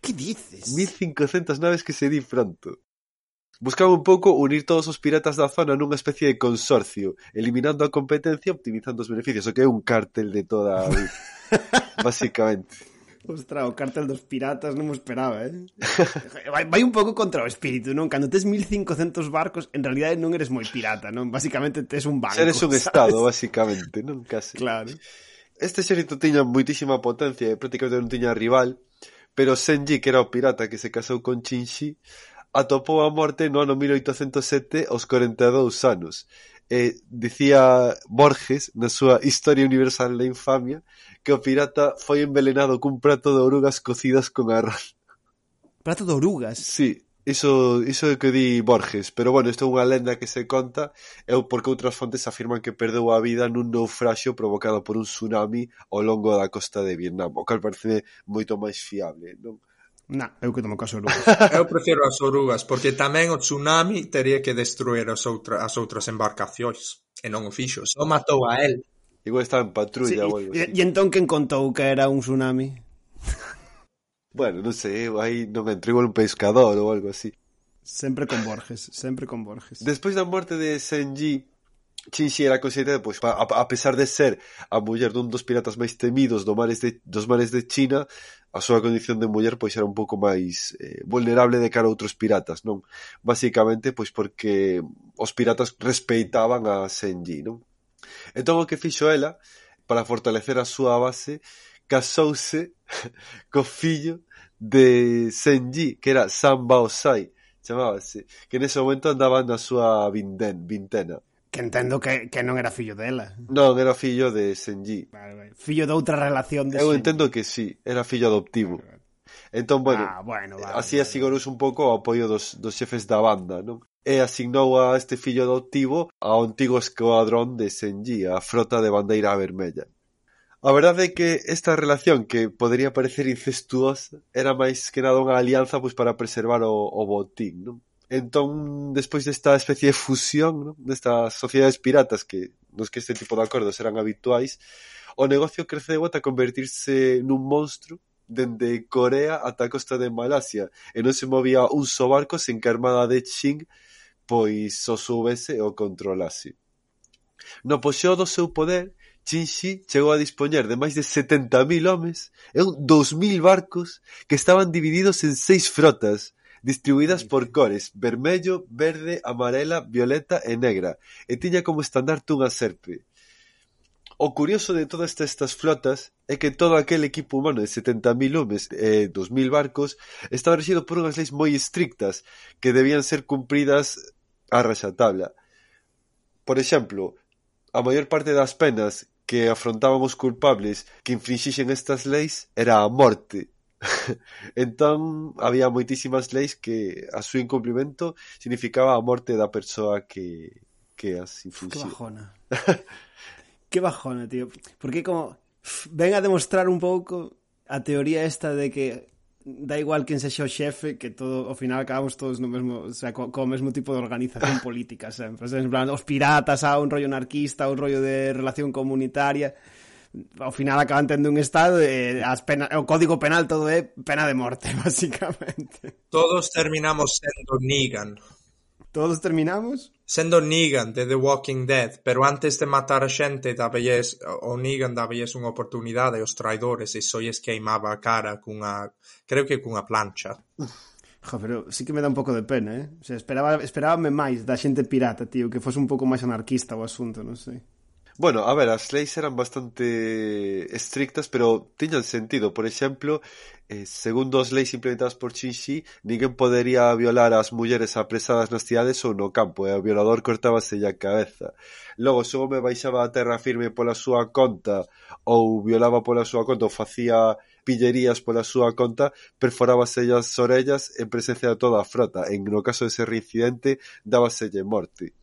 Que dices? 1500 naves que se di pronto. Buscaba un pouco unir todos os piratas da zona nunha especie de consorcio, eliminando a competencia e optimizando os beneficios, o que é un cártel de toda a vida, basicamente. Ostra, o cártel dos piratas non me esperaba, eh? Vai, vai un pouco contra o espírito, non? Cando tes 1500 barcos, en realidade non eres moi pirata, non? Basicamente tes un banco, Eres un ¿sabes? estado, basicamente, non? Casi. Claro. Este xerito tiña moitísima potencia e prácticamente non tiña rival, pero Senji, que era o pirata que se casou con Chinxi, atopou a morte no ano 1807 aos 42 anos. E dicía Borges na súa Historia Universal da Infamia que o pirata foi envelenado cun prato de orugas cocidas con arroz. Prato de orugas? Sí, Iso, iso é o que di Borges, pero bueno, isto é unha lenda que se conta e porque outras fontes afirman que perdeu a vida nun naufraxio provocado por un tsunami ao longo da costa de Vietnam, o cal parece moito máis fiable, non? Na, eu que tomo caso orugas. eu prefiro as orugas, porque tamén o tsunami teria que destruir as, outra, as outras embarcacións, e non o fixo, só matou a él. Igual estaba en patrulla sí, ou algo así. E, e entón quen contou que era un tsunami? Bueno, non sei, eu aí non entro igual un pescador ou algo así. Sempre con Borges, sempre con Borges. Despois da morte de Senji, Chinxi era considerada, pois, a, a pesar de ser a muller dun dos piratas máis temidos do mares de, dos mares de China, a súa condición de muller pois era un pouco máis eh, vulnerable de cara a outros piratas, non? Basicamente, pois porque os piratas respeitaban a Senji, non? Entón o que fixo ela para fortalecer a súa base casouse co fillo de Senji, que era Sanbaozai, chamábase, que nese momento andaba na súa vinden, vintena. Que entendo que, que non era fillo dela. Non, era fillo de Senji. Vale, vale. Fillo de outra relación de Eu Senji. entendo que sí, era fillo adoptivo. Vale, vale. Entón, bueno, ah, bueno vale, así vale. asignouse un pouco o apoio dos, dos xefes da banda, non? E asignou a este fillo adoptivo ao antigo escuadrón de Senji, a frota de bandeira vermella. A verdade é que esta relación que podería parecer incestuosa era máis que nada unha alianza pois para preservar o, o botín, non? Entón, despois desta especie de fusión, non? destas sociedades piratas que nos que este tipo de acordos eran habituais, o negocio creceu ata convertirse nun monstro dende Corea ata a costa de Malasia e non se movía un só barco sen que a armada de Qing pois o soubese e o controlase. No poxeo do seu poder, Chinxi chegou a dispoñer de máis de setenta mil homes e 2.000 barcos que estaban divididos en seis frotas, distribuídas por cores: vermello, verde, amarela, violeta e negra, e tiña como estandarte unha serpe. O curioso de todas estas flotas é que todo aquel equipo humano de 70.000 homes eh, e 2.000 barcos estaba regido por unhas leis moi estrictas que debían ser cumpridas a raxatabla. Por exemplo, a maior parte das penas que afrontaban os culpables que infringixen estas leis era a morte. entón, había moitísimas leis que a súa incumplimento significaba a morte da persoa que, que as infringía. Que bajona. que bajona, tío. Porque como ven a demostrar un pouco a teoría esta de que da igual quen sexa o xefe que todo ao final acabamos todos no mesmo, o sea, co, co mesmo tipo de organización política sempre, en plan, os piratas, a un rollo anarquista, un rollo de relación comunitaria ao final acaban tendo un estado e eh, as pena, o código penal todo é pena de morte, basicamente. Todos terminamos sendo Negan. Todos terminamos? Sendo Negan de The Walking Dead pero antes de matar a xente dabelles, o Negan dabelles unha oportunidade aos traidores e só lles queimaba a cara cunha, creo que cunha plancha. Jo, pero sí que me dá un pouco de pena, eh? O sea, esperaba, esperábame máis da xente pirata, tío, que fose un pouco máis anarquista o asunto, non sei. Bueno, a ver, as leis eran bastante estrictas, pero tiñan sentido. Por exemplo, eh, segundo as leis implementadas por Chinxi, ninguén podería violar as mulleres apresadas nas cidades ou no campo, e o violador cortábase a cabeza. Logo, se o home baixaba a terra firme pola súa conta, ou violaba pola súa conta, ou facía pillerías pola súa conta, perforábase as orellas en presencia de toda a frota. En no caso de ser reincidente, dábaselle morte.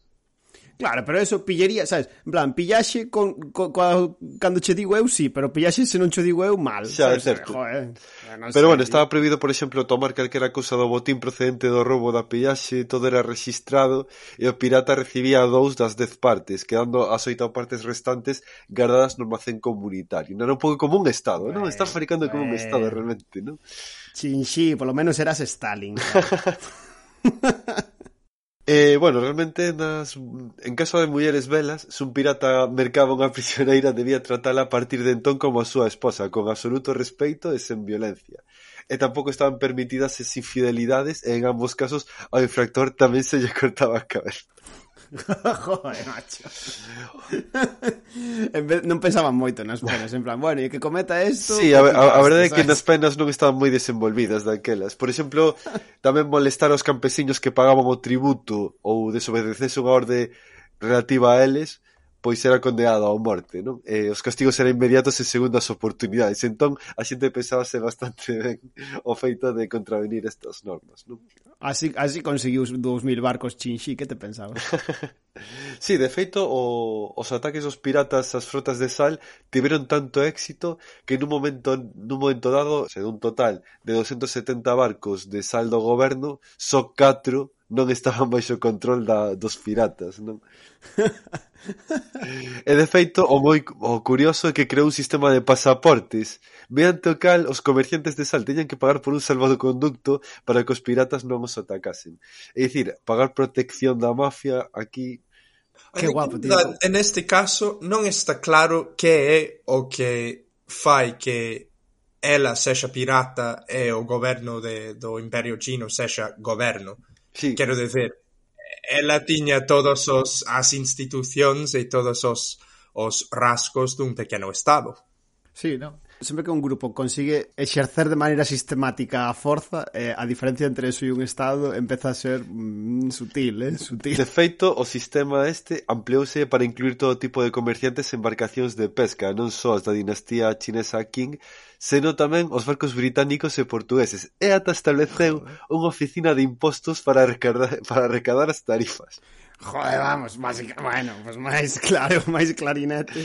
Claro, pero eso pillería, sabes, en plan, pillaxe con, con, con cando che digo eu sí, pero pillaxe se non che digo eu mal. Xa, sabes? é certo. Joder, non sei, Pero bueno, tío. estaba prohibido, por exemplo, tomar calquera cousa do botín procedente do roubo da pillaxe, todo era registrado e o pirata recibía dous das dez partes, quedando as oito partes restantes guardadas no almacén comunitario. Non era un pouco como un estado, bueno, non? Estás fabricando como un estado realmente, non? Chinxi, polo menos eras Stalin. Eh, bueno, realmente nas, en caso de mulleres velas, se un pirata mercaba unha prisioneira debía tratala a partir de entón como a súa esposa, con absoluto respeito e sen violencia. E tampouco estaban permitidas as infidelidades e en ambos casos ao infractor tamén se lle cortaba a cabeza. Joder, macho. en vez, non pensaban moito nas penas, en plan, bueno, e que cometa isto... Sí, a, a, a verdade é que nas penas non estaban moi desenvolvidas daquelas. Por exemplo, tamén molestar aos campesiños que pagaban o tributo ou desobedecese unha orde relativa a eles, pois era condenado á morte, non? E os castigos eran inmediatos e segundas oportunidades. Entón, a xente pensábase bastante ben o feito de contravenir estas normas, non? Así, así conseguiu 2000 barcos chinxi, que te pensabas? sí, de feito, o, os ataques dos piratas ás frotas de sal tiveron tanto éxito que nun momento, nun momento dado, se dun total de 270 barcos de sal do goberno, só 4 non estaban baixo control da, dos piratas, non? e de feito, o moi o curioso é que creou un sistema de pasaportes, mediante o cal os comerciantes de sal teñan que pagar por un salvadoconducto para que os piratas non os atacasen. É dicir, pagar protección da mafia aquí Que guapo, tío. En este caso non está claro que é o que fai que ela sexa pirata e o goberno de, do Imperio Chino sexa goberno. Sí. Quero dizer, ela tiña todos os as institucións e todos os os rascos dun pequeno estado. Sí, no sempre que un grupo consigue exercer de maneira sistemática a forza, eh, a diferencia entre eso e un Estado empeza a ser mm, sutil, eh, sutil. De feito, o sistema este ampliouse para incluir todo tipo de comerciantes e embarcacións de pesca, non só as da dinastía chinesa Qing, seno tamén os barcos británicos e portugueses, e ata estableceu unha oficina de impostos para recadar, para recadar as tarifas. Joder, vamos, básica, bueno, pues máis claro, máis clarinete.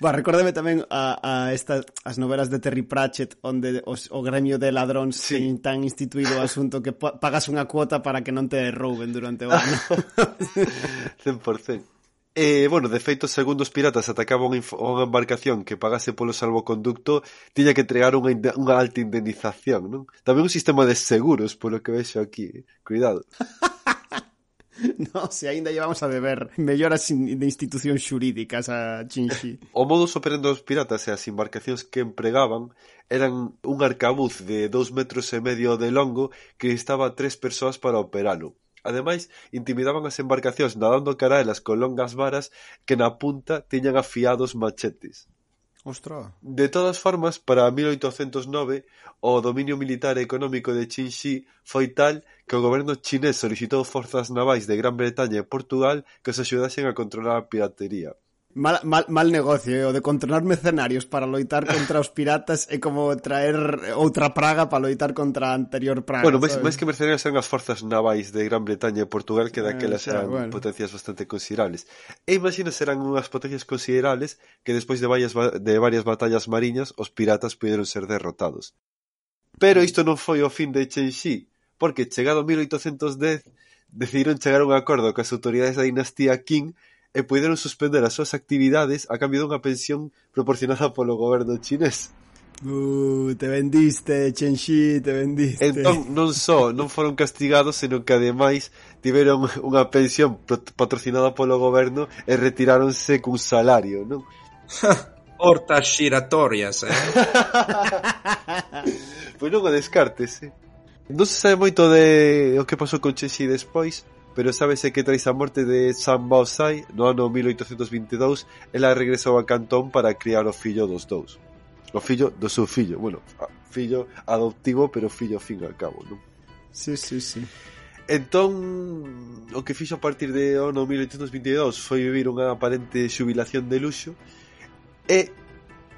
Bah, recórdame tamén a, a esta, as novelas de Terry Pratchett onde os, o gremio de ladróns sí. ten tan instituído o asunto que pagas unha cuota para que non te rouben durante o ano. 100%. E, eh, bueno, de feito, segundo os piratas atacaban unha embarcación que pagase polo salvoconducto, tiña que entregar unha, unha alta indemnización, non? Tamén un sistema de seguros, polo que vexo aquí, eh. cuidado. No, se aínda llevamos a beber melloras de institucións xurídicas a Chinxi. O modus operandi dos piratas e as embarcacións que empregaban eran un arcabuz de dous metros e medio de longo que estaba tres persoas para operalo. Ademais, intimidaban as embarcacións nadando cara a elas con longas varas que na punta tiñan afiados machetes. Ostra. De todas formas, para 1809, o dominio militar e económico de Qinxi foi tal que o goberno chinés solicitou forzas navais de Gran Bretaña e Portugal que os axudasen a controlar a piratería. Mal, mal, mal negocio, eh? o de controlar mercenarios para loitar contra os piratas é como traer outra praga para loitar contra a anterior praga. Bueno, máis, máis que mercenarios eran as forzas navais de Gran Bretaña e Portugal que ah, daquelas eh, xa, eran bueno. potencias bastante considerables. E imagino serán unhas potencias considerables que despois de, varias, de varias batallas mariñas os piratas puderon ser derrotados. Pero mm. isto non foi o fin de Chenxi, porque chegado 1810 decidiron chegar a un acordo coas autoridades da dinastía Qing e puideron suspender as súas actividades a cambio dunha pensión proporcionada polo goberno chinés. Uh, te vendiste, Chenxi, te vendiste. Entón, non só non foron castigados, senón que ademais tiveron unha pensión patrocinada polo goberno e retiráronse cun salario, non? Hortas xiratorias, eh? pois non o descartes, eh? Non se sabe moito de o que pasou con Chenxi despois, pero sábese que tras a morte de San Baosai no ano 1822 ela regresou a Cantón para criar o fillo dos dous o fillo do seu fillo bueno, fillo adoptivo pero fillo fin al cabo non? Sí, sí, sí. Entón, o que fixo a partir de ano 1822 foi vivir unha aparente xubilación de luxo e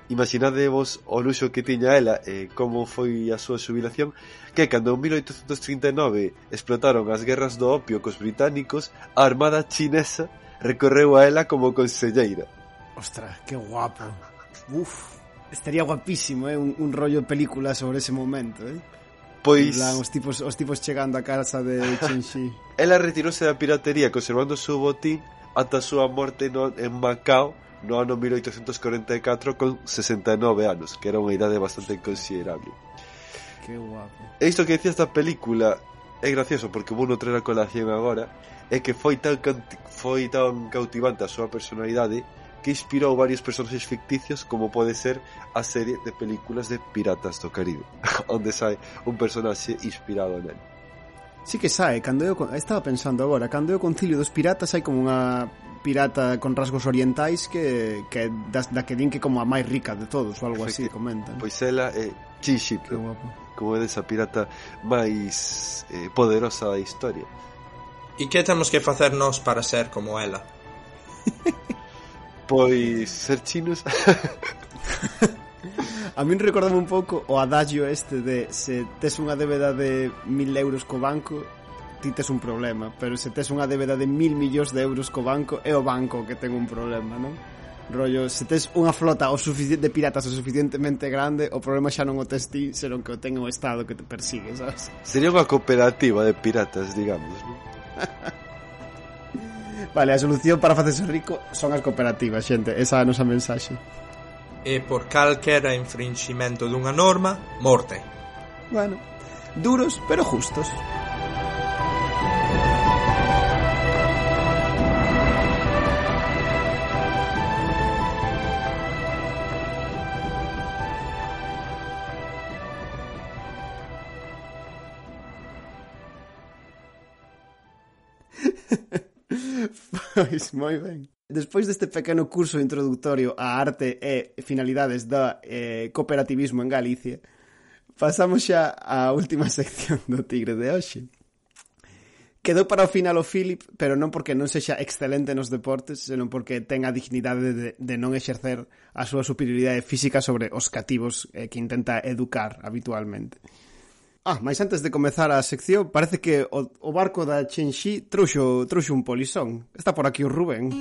Imaginadevos o luxo que tiña ela e como foi a súa xubilación que cando en 1839 explotaron as guerras do opio cos británicos a armada chinesa recorreu a ela como conselleira. Ostras, que guapo. Uf, estaría guapísimo, eh, un, un rollo de película sobre ese momento, eh. Pois plan, os tipos os tipos chegando a casa de Chenxi. ela retirouse da piratería conservando o seu botín ata a súa morte no, en Macao no ano 1844 con 69 anos, que era unha idade bastante considerable. Que guapo. E isto que dicía esta película é gracioso porque vou no traer a colación agora, é que foi tan foi tan cautivante a súa personalidade que inspirou varios personaxes ficticios como pode ser a serie de películas de Piratas do Caribe, onde sai un personaxe inspirado nel. Sí que sae, cando eu estaba pensando agora, cando eu concilio dos piratas hai como unha pirata con rasgos orientais que, que das, da que din que como a máis rica de todos ou algo así, comentan. Pois ela é Chichi, que guapo. como é desa pirata máis eh, poderosa da historia. E que temos que facer nós para ser como ela? pois ser chinos. A min recordame un pouco o adagio este de se tes unha débeda de mil euros co banco ti tes un problema, pero se tes unha débeda de mil millóns de euros co banco, é o banco que ten un problema, non? Rollo, se tes unha flota o suficiente de piratas o suficientemente grande, o problema xa non o tes ti, senón que o ten o Estado que te persigue, sabes? Sería unha cooperativa de piratas, digamos, non? vale, a solución para facerse rico son as cooperativas, xente, esa é a nosa mensaxe. E por calquera infringimento dunha norma, morte. Bueno, duros pero justos. pois moi ben. Despois deste pequeno curso introductorio á arte e finalidades da eh, cooperativismo en Galicia, pasamos xa á última sección do Tigre de hoxe. Quedou para o final o Philip, pero non porque non sexa excelente nos deportes, senón porque ten a dignidade de, de non exercer a súa superioridade física sobre os cativos eh, que intenta educar habitualmente. Ah, mais antes de comezar a sección, parece que o, o barco da Chenxi trouxo, trouxo un polizón. Está por aquí o Rubén.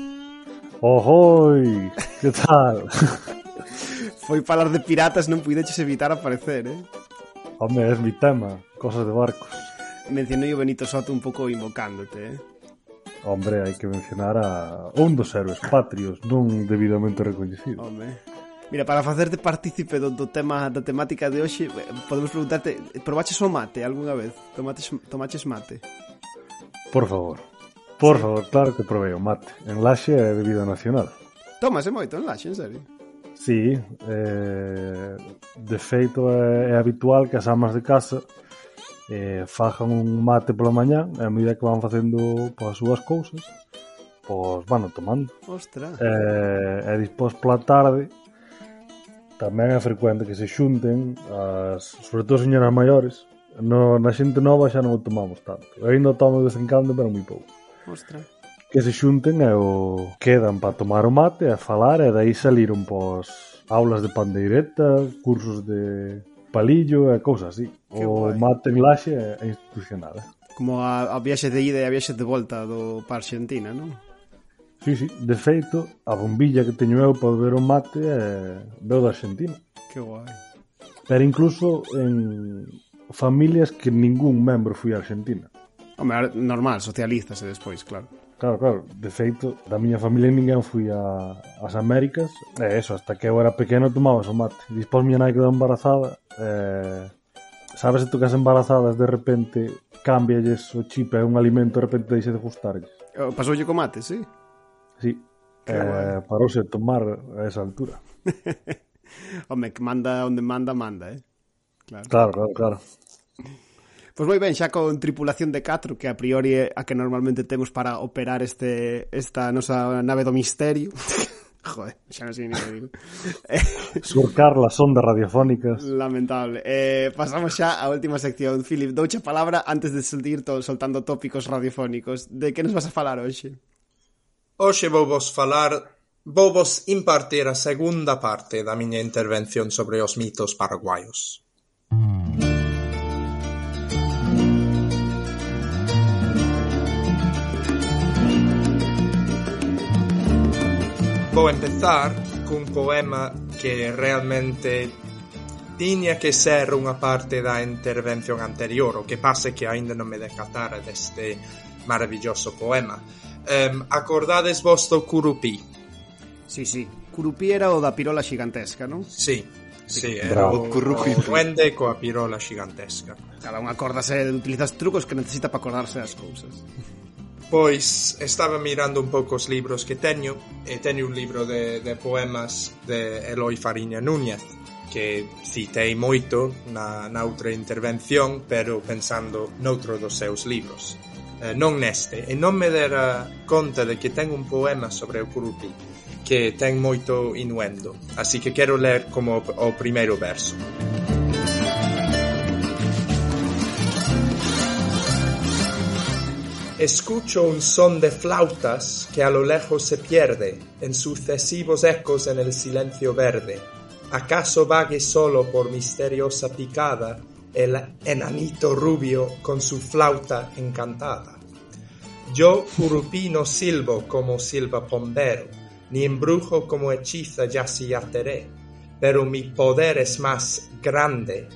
Ojoi, que tal? Foi falar de piratas, non puideches evitar aparecer, eh? Home, é mi tema, cosas de barcos. Mencionei o Benito Soto un pouco invocándote, eh? Hombre, hai que mencionar a un dos héroes patrios non debidamente recoñecido. Home, Mira, para facerte partícipe do, do tema da temática de hoxe, eh, podemos preguntarte, probaches o mate algunha vez? Tomates, tomaches mate? Por favor. Por favor, claro que probei o mate. En Laxe é bebida nacional. Tomase moito en Laxe, en serio? Sí, eh, de feito é, é habitual que as amas de casa eh, fajan un mate pola mañá e a medida que van facendo pois, as súas cousas pois van tomando Ostras. Eh, e dispois pola tarde tamén é frecuente que se xunten as, sobre todo as señoras maiores no, na xente nova xa non o tomamos tanto eu ainda tomo de vez en cando pero moi pouco Ostra. que se xunten e o quedan para tomar o mate a falar e dai saliron pos aulas de pandeireta cursos de palillo e cousas así o guai. mate en laxe é institucional eh? como a, a viaxe de ida e a viaxe de volta do para Argentina non? Si, sí, de feito, a bombilla que teño eu para beber o mate é... veo da Argentina. Que guai. Pero incluso en familias que ningún membro foi a Argentina. Home, normal, socialízase despois, claro. Claro, claro, de feito, da miña familia ninguén fui a, as Américas E eso, hasta que eu era pequeno tomabas o mate Dispós miña nai quedou embarazada e... Sabes se tú que as embarazadas de repente Cámbialles o chip e un alimento de repente deixe de gustarlles eh, Pasoulle co mate, sí? Sí. Claro. Eh, parouse a tomar a esa altura. Home, que manda onde manda, manda, eh? Claro, claro, claro. claro. Pois moi ben, xa con tripulación de 4 que a priori é a que normalmente temos para operar este esta nosa nave do misterio. Joder, xa non sei ni que digo. Surcar las ondas radiofónicas. Lamentable. Eh, pasamos xa á última sección. Philip, douche a palabra antes de seguir to, soltando tópicos radiofónicos. De que nos vas a falar hoxe? Hoxe vouvos falar, vouvos impartir a segunda parte da miña intervención sobre os mitos paraguaios. Vou empezar cun poema que realmente tiña que ser unha parte da intervención anterior, o que pase que aínda non me decatara deste maravilloso poema eh, acordades vos do Curupí? Sí, sí. Curupí era o da pirola gigantesca, non? Sí. Sí, era Bravo. o, Curupí. o duende coa pirola gigantesca. Cada un acordase, utilizas trucos que necesita para acordarse das cousas. Pois estaba mirando un pouco os libros que teño e teño un libro de, de poemas de Eloi Fariña Núñez que citei moito na, na outra intervención pero pensando noutro dos seus libros eh, non neste e non me dera conta de que ten un poema sobre o Curupí que ten moito inuendo así que quero ler como o primeiro verso Escucho un son de flautas que a lo lejos se pierde en sucesivos ecos en el silencio verde. ¿Acaso vague solo por misteriosa picada el enanito rubio con su flauta encantada? Yo curupí no silbo como silba pombero, ni embrujo como hechiza yaciateré, pero mi poder es más grande.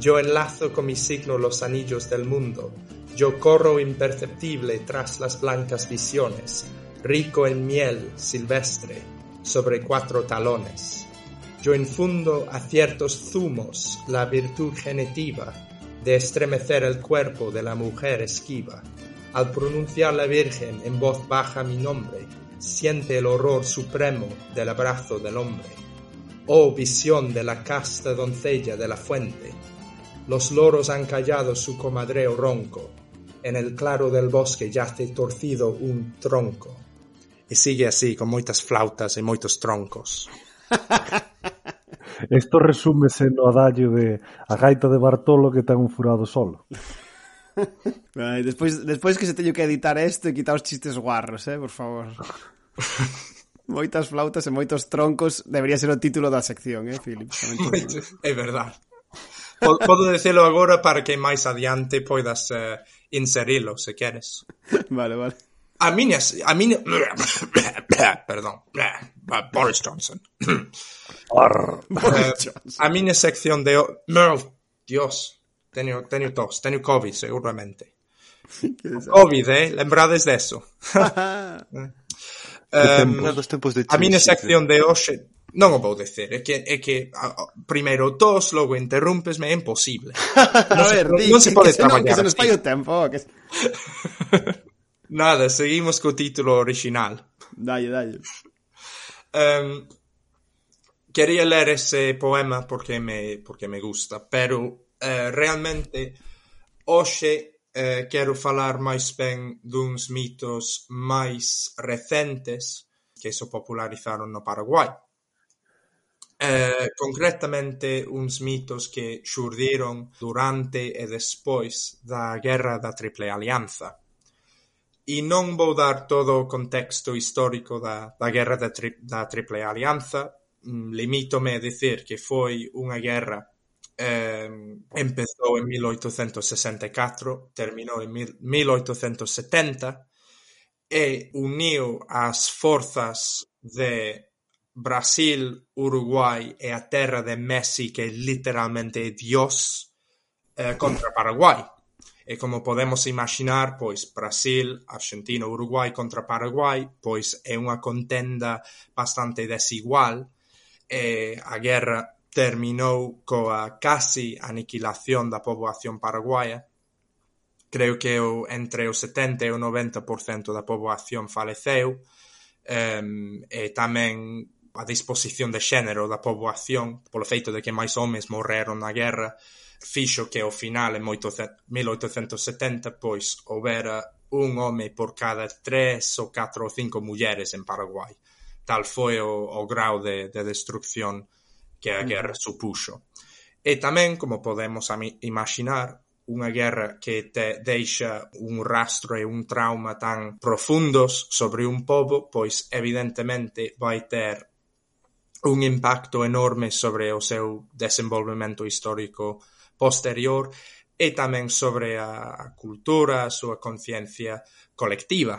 Yo enlazo con mi signo los anillos del mundo, yo corro imperceptible tras las blancas visiones, rico en miel silvestre, sobre cuatro talones. Yo infundo a ciertos zumos la virtud genetiva de estremecer el cuerpo de la mujer esquiva. Al pronunciar la Virgen en voz baja mi nombre, siente el horror supremo del abrazo del hombre. Oh visión de la casta doncella de la fuente, los loros han callado su comadreo ronco. En el claro del bosque yace torcido un tronco. E sigue así, con moitas flautas e moitos troncos. Isto resúmese no adagio de a gaita de Bartolo que ten un furado solo. Ai, despois, despois que se teño que editar isto e quitar os chistes guarros, eh, por favor. Moitas flautas e moitos troncos debería ser o título da sección, eh, Philip? é verdad. Podo dicelo agora para que máis adiante poidas eh, inserilo, se queres. Vale, vale. A miña... A miña... Perdón. Boris Johnson. Boris eh, Johnson. A miña sección de... Dios. Teño, teño tos, teño covid seguramente. covid, eh? Lembrades deso. um, tempos de a miña sección de hoxe non o vou decir, é que, é que a, primeiro tos, logo interrumpesme, é imposible. non, se, ver, non, non se pode que traballar. Se non, que se nos fai o tempo. Que... Nada, seguimos co título original. Dalle, dalle. Um, quería ler ese poema porque me, porque me gusta, pero Eh, realmente hoxe eh, quero falar máis ben duns mitos máis recentes que se popularizaron no Paraguai. Eh, Concretamente uns mitos que xurdiron durante e despois da Guerra da Triple Alianza. E non vou dar todo o contexto histórico da, da Guerra da, tri, da Triple Alianza, mm, limítome a dicir que foi unha guerra Eh, empezou en 1864, terminou en 1870 e uniu as forzas de Brasil, Uruguai e a terra de Messi que é literalmente Dios eh, contra Paraguai. E como podemos imaginar, pois Brasil, Argentina, Uruguai contra Paraguai, pois é unha contenda bastante desigual e a guerra terminou coa casi aniquilación da poboación paraguaia. Creo que o entre o setenta e o noventa por cento da poboación faleceu ehm, e tamén a disposición de xénero da poboación, polo feito de que máis homes morreron na guerra, fixo que ao final en 1870 pois houbera un home por cada tres ou catro ou cinco mulleres en Paraguai. Tal foi o, o grau de, de destrucción que a mm. guerra supuxo. E tamén, como podemos imaxinar, unha guerra que te deixa un rastro e un trauma tan profundos sobre un pobo, pois evidentemente vai ter un impacto enorme sobre o seu desenvolvemento histórico posterior e tamén sobre a cultura, a súa conciencia colectiva.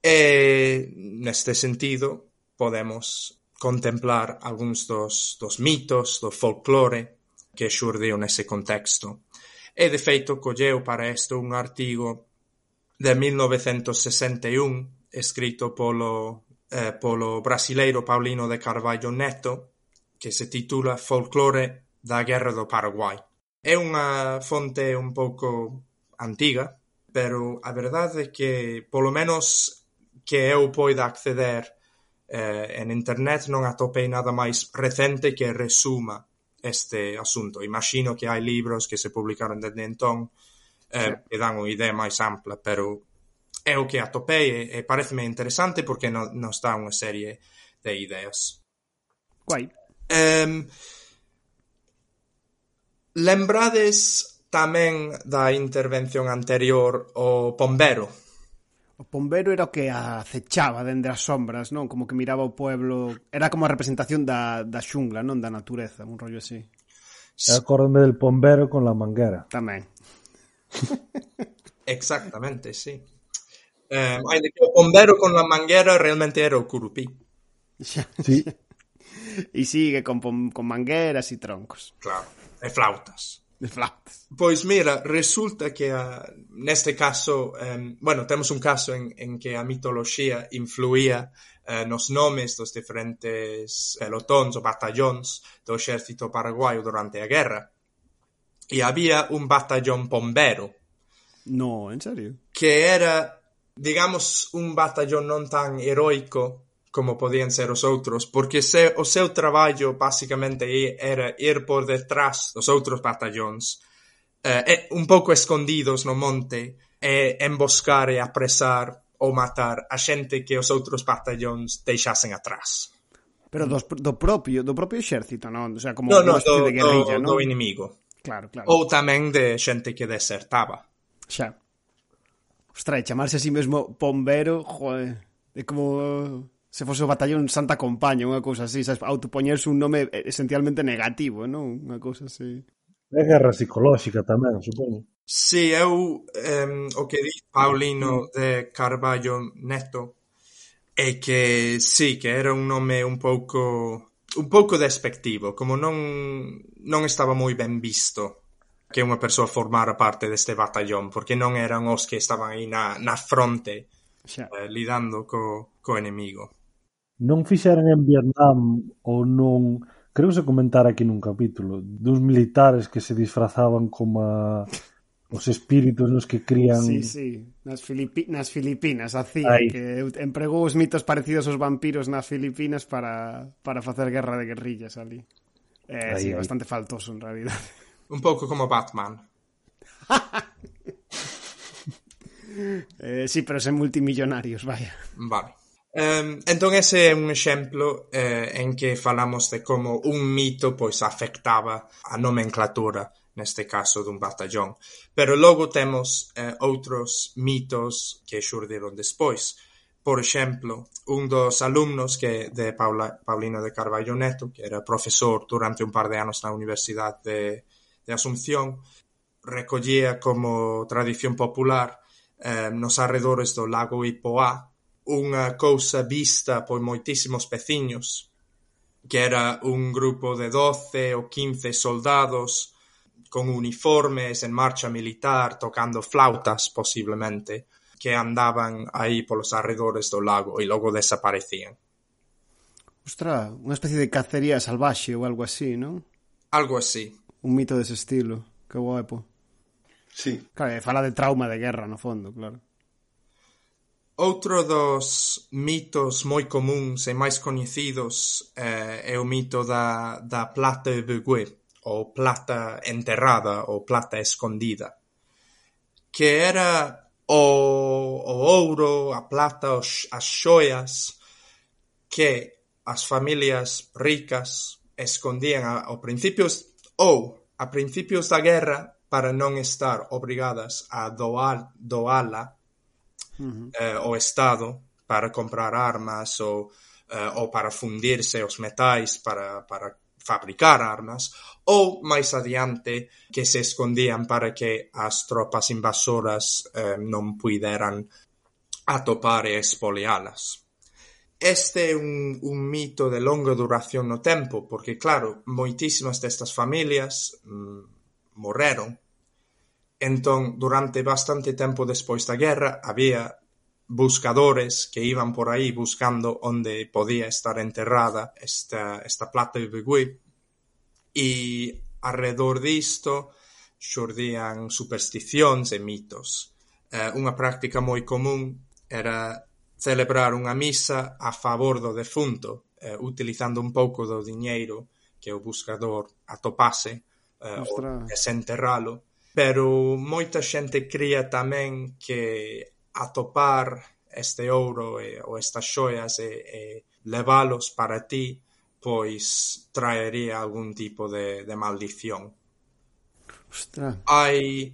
E neste sentido podemos contemplar algúns dos, dos mitos, do folclore que xurdiu nese contexto. E, de feito, colleu para isto un artigo de 1961 escrito polo, eh, polo brasileiro Paulino de Carvalho Neto que se titula Folclore da Guerra do Paraguai. É unha fonte un pouco antiga, pero a verdade é que, polo menos que eu poida acceder eh, en internet non atopei nada máis recente que resuma este asunto. Imagino que hai libros que se publicaron desde entón eh, que dan unha idea máis ampla, pero é o que atopei e, e pareceme interesante porque no, nos dá unha serie de ideas. Guai. Um, lembrades tamén da intervención anterior o Pombero? O pombeiro era o que acechaba dende as sombras, non? Como que miraba o pueblo... Era como a representación da, da xungla, non? Da natureza, un rollo así. Acórdome del pombero con la manguera. Tamén. Exactamente, sí. Eh, ainda que o pombero con la manguera realmente era o curupí. Xa, sí. E sigue con, con mangueras e troncos. Claro, e flautas de Flax. Pois mira, resulta que ah, a, neste caso, um, bueno, temos un caso en, en que a mitoloxía influía eh, nos nomes dos diferentes pelotóns ou batallóns do exército paraguaio durante a guerra. E había un batallón bombero. No, en serio? Que era, digamos, un batallón non tan heroico como podían ser os outros, porque se, o seu traballo basicamente era ir por detrás dos outros batallóns, eh, un pouco escondidos no monte, e emboscar e apresar ou matar a xente que os outros batallóns deixasen atrás. Pero do, do propio do propio exército, non? O sea, como no, no, do, de guerrilla, do, non? do inimigo. Claro, claro. Ou tamén de xente que desertaba. Xa. Ostras, chamarse a sí mesmo bombero, joder, é como se fose o batallón Santa Compaña, unha cousa así, sabes, autopoñerse un nome eh, esencialmente negativo, non? Unha cousa así. É guerra psicolóxica tamén, supoño. Si, sí, eu um, o que di Paulino de Carballo Neto é que sí, que era un nome un pouco un pouco despectivo, como non non estaba moi ben visto que unha persoa formara parte deste batallón, porque non eran os que estaban aí na, na fronte, Xa. eh, lidando co, co enemigo. Non fixeran en Vietnam ou non... Creo que se comentara aquí nun capítulo duns militares que se disfrazaban como os espíritus nos que crían... Sí, sí, nas, Filipi... nas Filipinas hacía Ahí. que empregou os mitos parecidos aos vampiros nas Filipinas para, para facer guerra de guerrillas ali. eh, eh, sí, bastante faltoso en realidad. Un pouco como Batman. eh, sí, pero sen multimillonarios, vaya. Vale. Entón ese é un exemplo eh, en que falamos de como un mito pois afectaba a nomenclatura, neste caso dun batallón. Pero logo temos eh, outros mitos que xurdiron despois. Por exemplo, un dos alumnos que de Paula, Paulina de Carballo Neto, que era profesor durante un par de anos na Universidade de, de Asunción, recollía como tradición popular eh, nos arredores do lago Ipoá unha cousa vista por moitísimos veciños, que era un grupo de doce ou quince soldados con uniformes en marcha militar tocando flautas, posiblemente, que andaban aí polos arredores do lago e logo desaparecían. Ostra, unha especie de cacería salvaxe ou algo así, non? Algo así. Un mito dese estilo, que guapo. Sí. Claro, fala de trauma de guerra, no fondo, claro. Outro dos mitos moi comuns e máis coñecidos eh, é o mito da, da plata begué, ou plata enterrada, ou plata escondida, que era o, o ouro, a plata, os, as xoias que as familias ricas escondían ao principios ou a principios da guerra para non estar obrigadas a doar, doala eh, o Estado para comprar armas ou, eh, ou para fundirse os metais para, para fabricar armas, ou máis adiante que se escondían para que as tropas invasoras eh, non puideran atopar e espolialas. Este é un, un mito de longa duración no tempo, porque, claro, moitísimas destas familias mm, morreron Entón, durante bastante tempo despois da guerra había buscadores que iban por aí buscando onde podía estar enterrada esta esta plata de Beguí e arredor disto xurdían supersticións e mitos. Eh, unha práctica moi común era celebrar unha misa a favor do defunto, eh, utilizando un pouco do diñeiro que o buscador atopase eh, Mostra. ou desenterralo pero moita xente cría tamén que atopar este ouro e, ou estas xoias e, e levalos para ti pois traería algún tipo de, de maldición. Ostra. Hai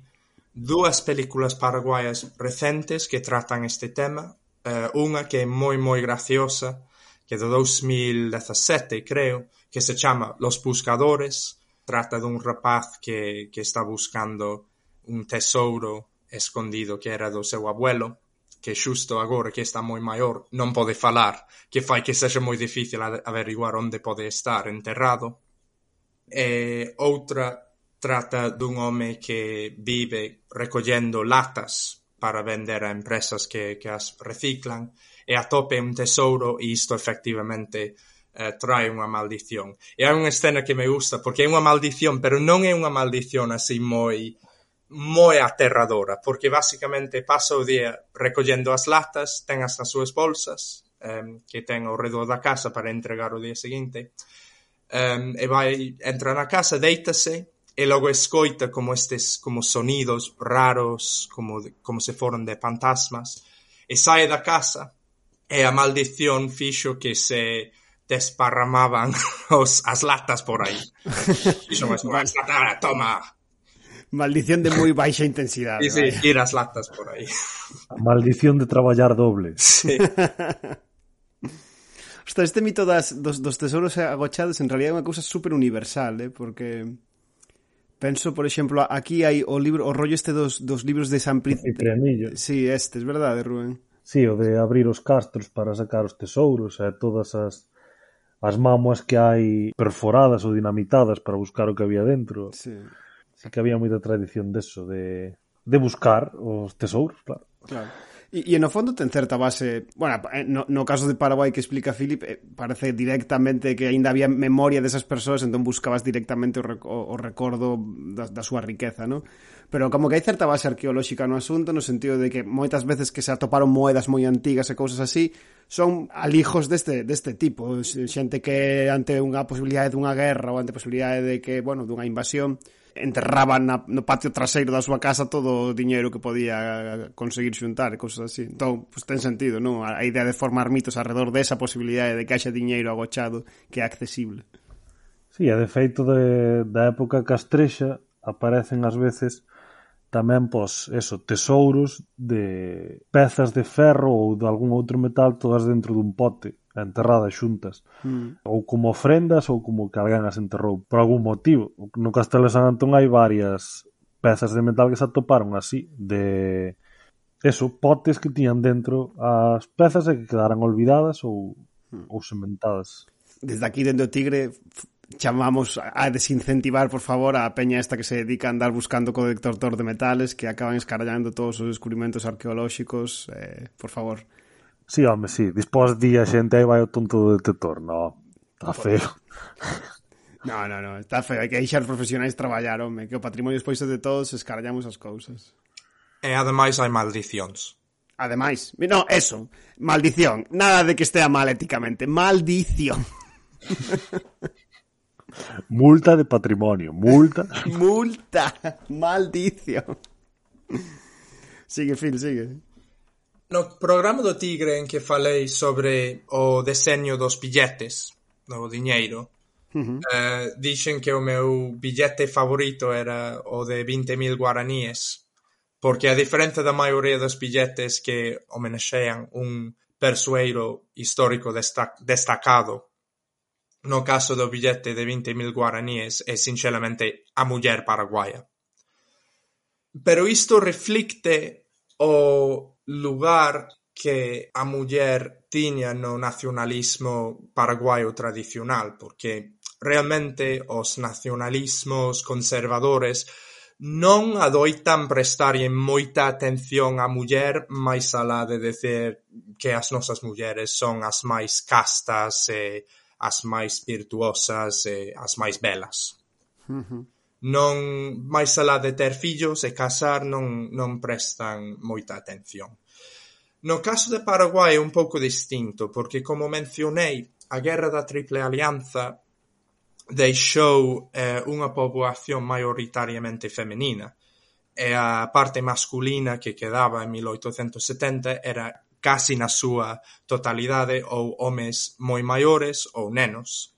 dúas películas paraguaias recentes que tratan este tema. Eh, unha que é moi moi graciosa, que é de 2017, creo, que se chama Los Buscadores, Trata dun rapaz que, que está buscando un tesouro escondido que era do seu abuelo, que xusto agora que está moi maior non pode falar, que fai que sexa moi difícil averiguar onde pode estar enterrado. E outra trata dun home que vive recollendo latas para vender a empresas que, que as reciclan e atope un tesouro e isto efectivamente eh, trae unha maldición. E hai unha escena que me gusta, porque é unha maldición, pero non é unha maldición así moi moi aterradora, porque basicamente pasa o día recollendo as latas, ten as nas súas bolsas, eh, que ten ao redor da casa para entregar o día seguinte, um, e vai, entra na casa, deítase, e logo escoita como estes como sonidos raros como como se foron de fantasmas e sae da casa e a maldición fixo que se desparramaban os, as latas por aí. Iso máis unha latada, toma! Maldición de moi baixa intensidade. E sí, ir as latas por aí. A maldición de traballar doble. Sí. Hostia, este mito das, dos, dos tesouros agochados en realidad é unha cousa super universal, eh? porque penso, por exemplo, aquí hai o libro o rollo este dos, dos libros de San Príncipe. Sí, este, es verdade, Rubén. Sí, o de abrir os castros para sacar os tesouros e todas as as mámoas que hai perforadas ou dinamitadas para buscar o que había dentro. Sí. Sí que había moita tradición deso, de, de buscar os tesouros, claro. Claro. E, e no fondo ten certa base, bueno, eh, no, no caso de Paraguai que explica Philip, eh, parece directamente que aínda había memoria desas persoas, entón buscabas directamente o, rec o, o recordo da, da súa riqueza, ¿no? pero como que hai certa base arqueolóxica no asunto no sentido de que moitas veces que se atoparon moedas moi antigas e cousas así son alijos deste, deste tipo xente que ante unha posibilidade dunha guerra ou ante a posibilidade de que, bueno, dunha invasión enterraban na, no patio traseiro da súa casa todo o diñeiro que podía conseguir xuntar e cousas así. Entón, pues, ten sentido, non? A, a idea de formar mitos alrededor desa posibilidade de que haxa diñeiro agochado que é accesible. Sí, a defeito de, da época castrexa aparecen ás veces tamén pos, eso, tesouros de pezas de ferro ou de algún outro metal todas dentro dun pote enterradas xuntas mm. ou como ofrendas ou como que alguén as enterrou por algún motivo no Castelo de San Antón hai varias pezas de metal que se atoparon así de eso, potes que tiñan dentro as pezas e que quedaran olvidadas ou, mm. ou sementadas. Desde aquí, dentro do Tigre, chamamos a desincentivar, por favor, a peña esta que se dedica a andar buscando co detector de metales que acaban escarallando todos os descubrimentos arqueolóxicos, eh, por favor. Sí, home, sí, dispós di a xente aí vai o tonto do detector, no, está feo. No, no, no, está feo, hai que deixar profesionais traballar, home, que o patrimonio despois de todos escarallamos as cousas. E ademais hai maldicións. Ademais, no, eso, maldición, nada de que estea mal éticamente, maldición. Multa de patrimonio, multa. multa, maldición. Sigue, Phil, sigue. No programa do Tigre en que falei sobre o deseño dos billetes, do diñeiro, uh -huh. eh, dixen que o meu billete favorito era o de 20.000 guaraníes, porque a diferenza da maioría dos billetes que homenaxean un persoeiro histórico destac destacado No caso do billete de 20.000 guaraníes é sinxelamente a muller paraguaia. Pero isto reflicte o lugar que a muller tiña no nacionalismo paraguaio tradicional, porque realmente os nacionalismos conservadores non adoitan prestarlle moita atención á muller máis alá de decir que as nosas mulleres son as máis castas e as máis virtuosas e as máis belas. Uh -huh. Non, máis alá de ter fillos e casar, non, non prestan moita atención. No caso de Paraguai é un pouco distinto, porque, como mencionei, a guerra da Triple Alianza deixou eh, unha poboación maioritariamente femenina, e a parte masculina que quedaba en 1870 era case na súa totalidade ou homes moi maiores ou nenos.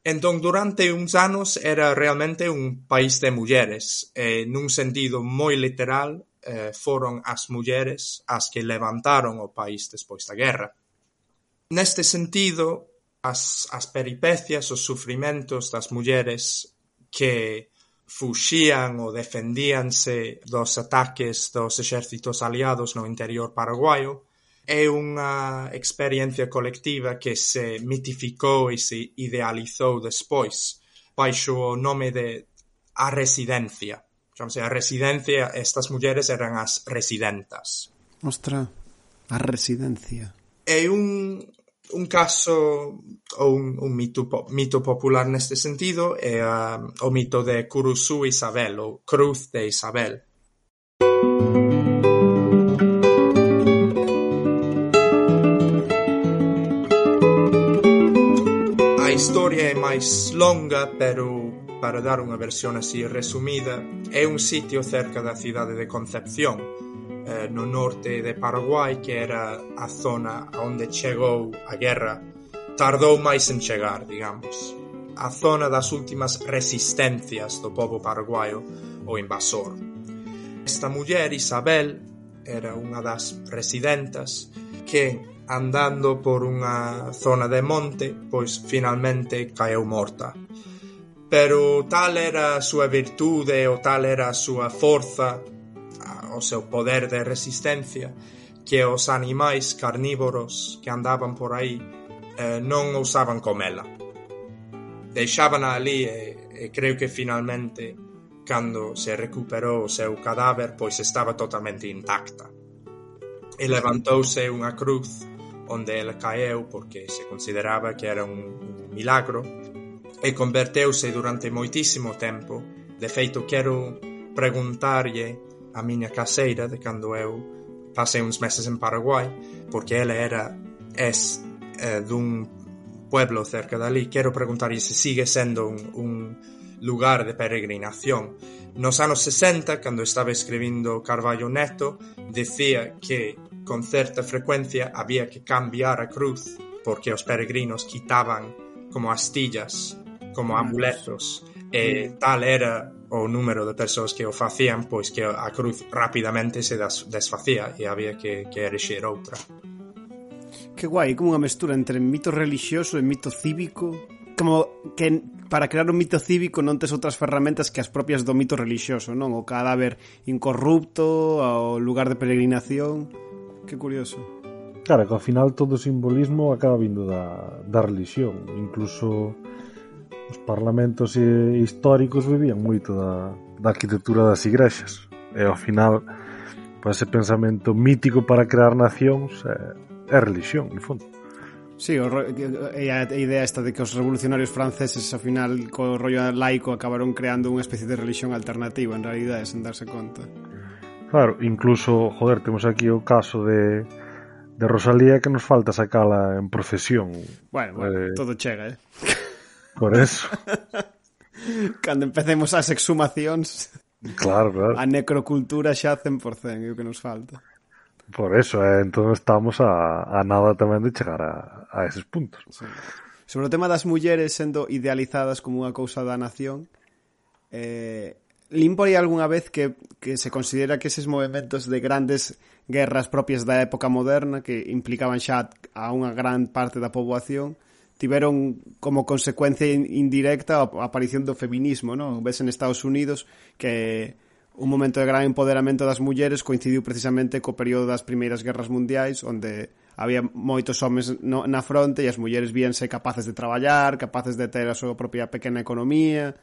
Entón, durante uns anos era realmente un país de mulleres, e nun sentido moi literal eh, foron as mulleres as que levantaron o país despois da guerra. Neste sentido, as, as peripecias, os sufrimentos das mulleres que fuxían ou defendíanse dos ataques dos exércitos aliados no interior paraguaio É unha experiencia colectiva que se mitificou e se idealizou despois baixo o nome de a residencia. Chamase a residencia, estas mulleres eran as residentas. Ostra, a residencia. É un, un caso ou un, un mito, mito popular neste sentido é uh, o mito de Curuzú Isabel ou Cruz de Isabel. Mm. historia é máis longa, pero para dar unha versión así resumida, é un sitio cerca da cidade de Concepción, eh, no norte de Paraguai, que era a zona onde chegou a guerra. Tardou máis en chegar, digamos. A zona das últimas resistencias do povo paraguaio o invasor. Esta muller, Isabel, era unha das residentas que andando por unha zona de monte, pois finalmente caeu morta. Pero tal era a súa virtude, o tal era a súa forza, o seu poder de resistencia, que os animais carnívoros que andaban por aí eh, non ousaban comela. Deixaban ali e, e creo que finalmente cando se recuperou o seu cadáver, pois estaba totalmente intacta. E levantouse unha cruz onde ela caeu porque se consideraba que era un, un milagro e converteuse durante moitísimo tempo. De feito, quero preguntarlle a miña caseira de cando eu pasei uns meses en Paraguai, porque ela era es eh, dun pueblo cerca dali, quero preguntarlle se sigue sendo un, un lugar de peregrinación. Nos anos 60, cando estaba escribindo Carvalho Neto, decía que Con certa frecuencia había que cambiar a cruz porque os peregrinos quitaban como astillas, como amuletos, e tal era o número de persoas que o facían, pois que a cruz rapidamente se desfacía e había que, que erixer outra. Que guai, como unha mestura entre mito religioso e mito cívico, como que para crear un mito cívico non tes outras ferramentas que as propias do mito religioso, non? O cadáver incorrupto, o lugar de peregrinación... Que curioso. Claro, que ao final todo o simbolismo acaba vindo da, da religión. Incluso os parlamentos históricos vivían moito da, da arquitectura das igrexas. E ao final, pues, ese pensamento mítico para crear nacións é, é religión, no fondo. Sí, o, e a, idea esta de que os revolucionarios franceses ao final co rollo laico acabaron creando unha especie de religión alternativa en realidad, sen darse conta. Claro, incluso, joder, temos aquí o caso de de Rosalía que nos falta sacala en procesión. Bueno, bueno, eh, todo chega, eh. Por eso. Cando empecemos as exhumacións. Claro, claro. A necrocultura xa 100% é o que nos falta. Por eso, eh, entón estamos a, a nada tamén de chegar a, a eses puntos. Sí. Sobre o tema das mulleres sendo idealizadas como unha cousa da nación, eh, limpo aí algunha vez que, que se considera que eses movimentos de grandes guerras propias da época moderna que implicaban xa a unha gran parte da poboación tiveron como consecuencia indirecta a aparición do feminismo, non? Ves en Estados Unidos que un momento de gran empoderamento das mulleres coincidiu precisamente co período das primeiras guerras mundiais onde había moitos homes no, na fronte e as mulleres víanse capaces de traballar, capaces de ter a súa propia pequena economía,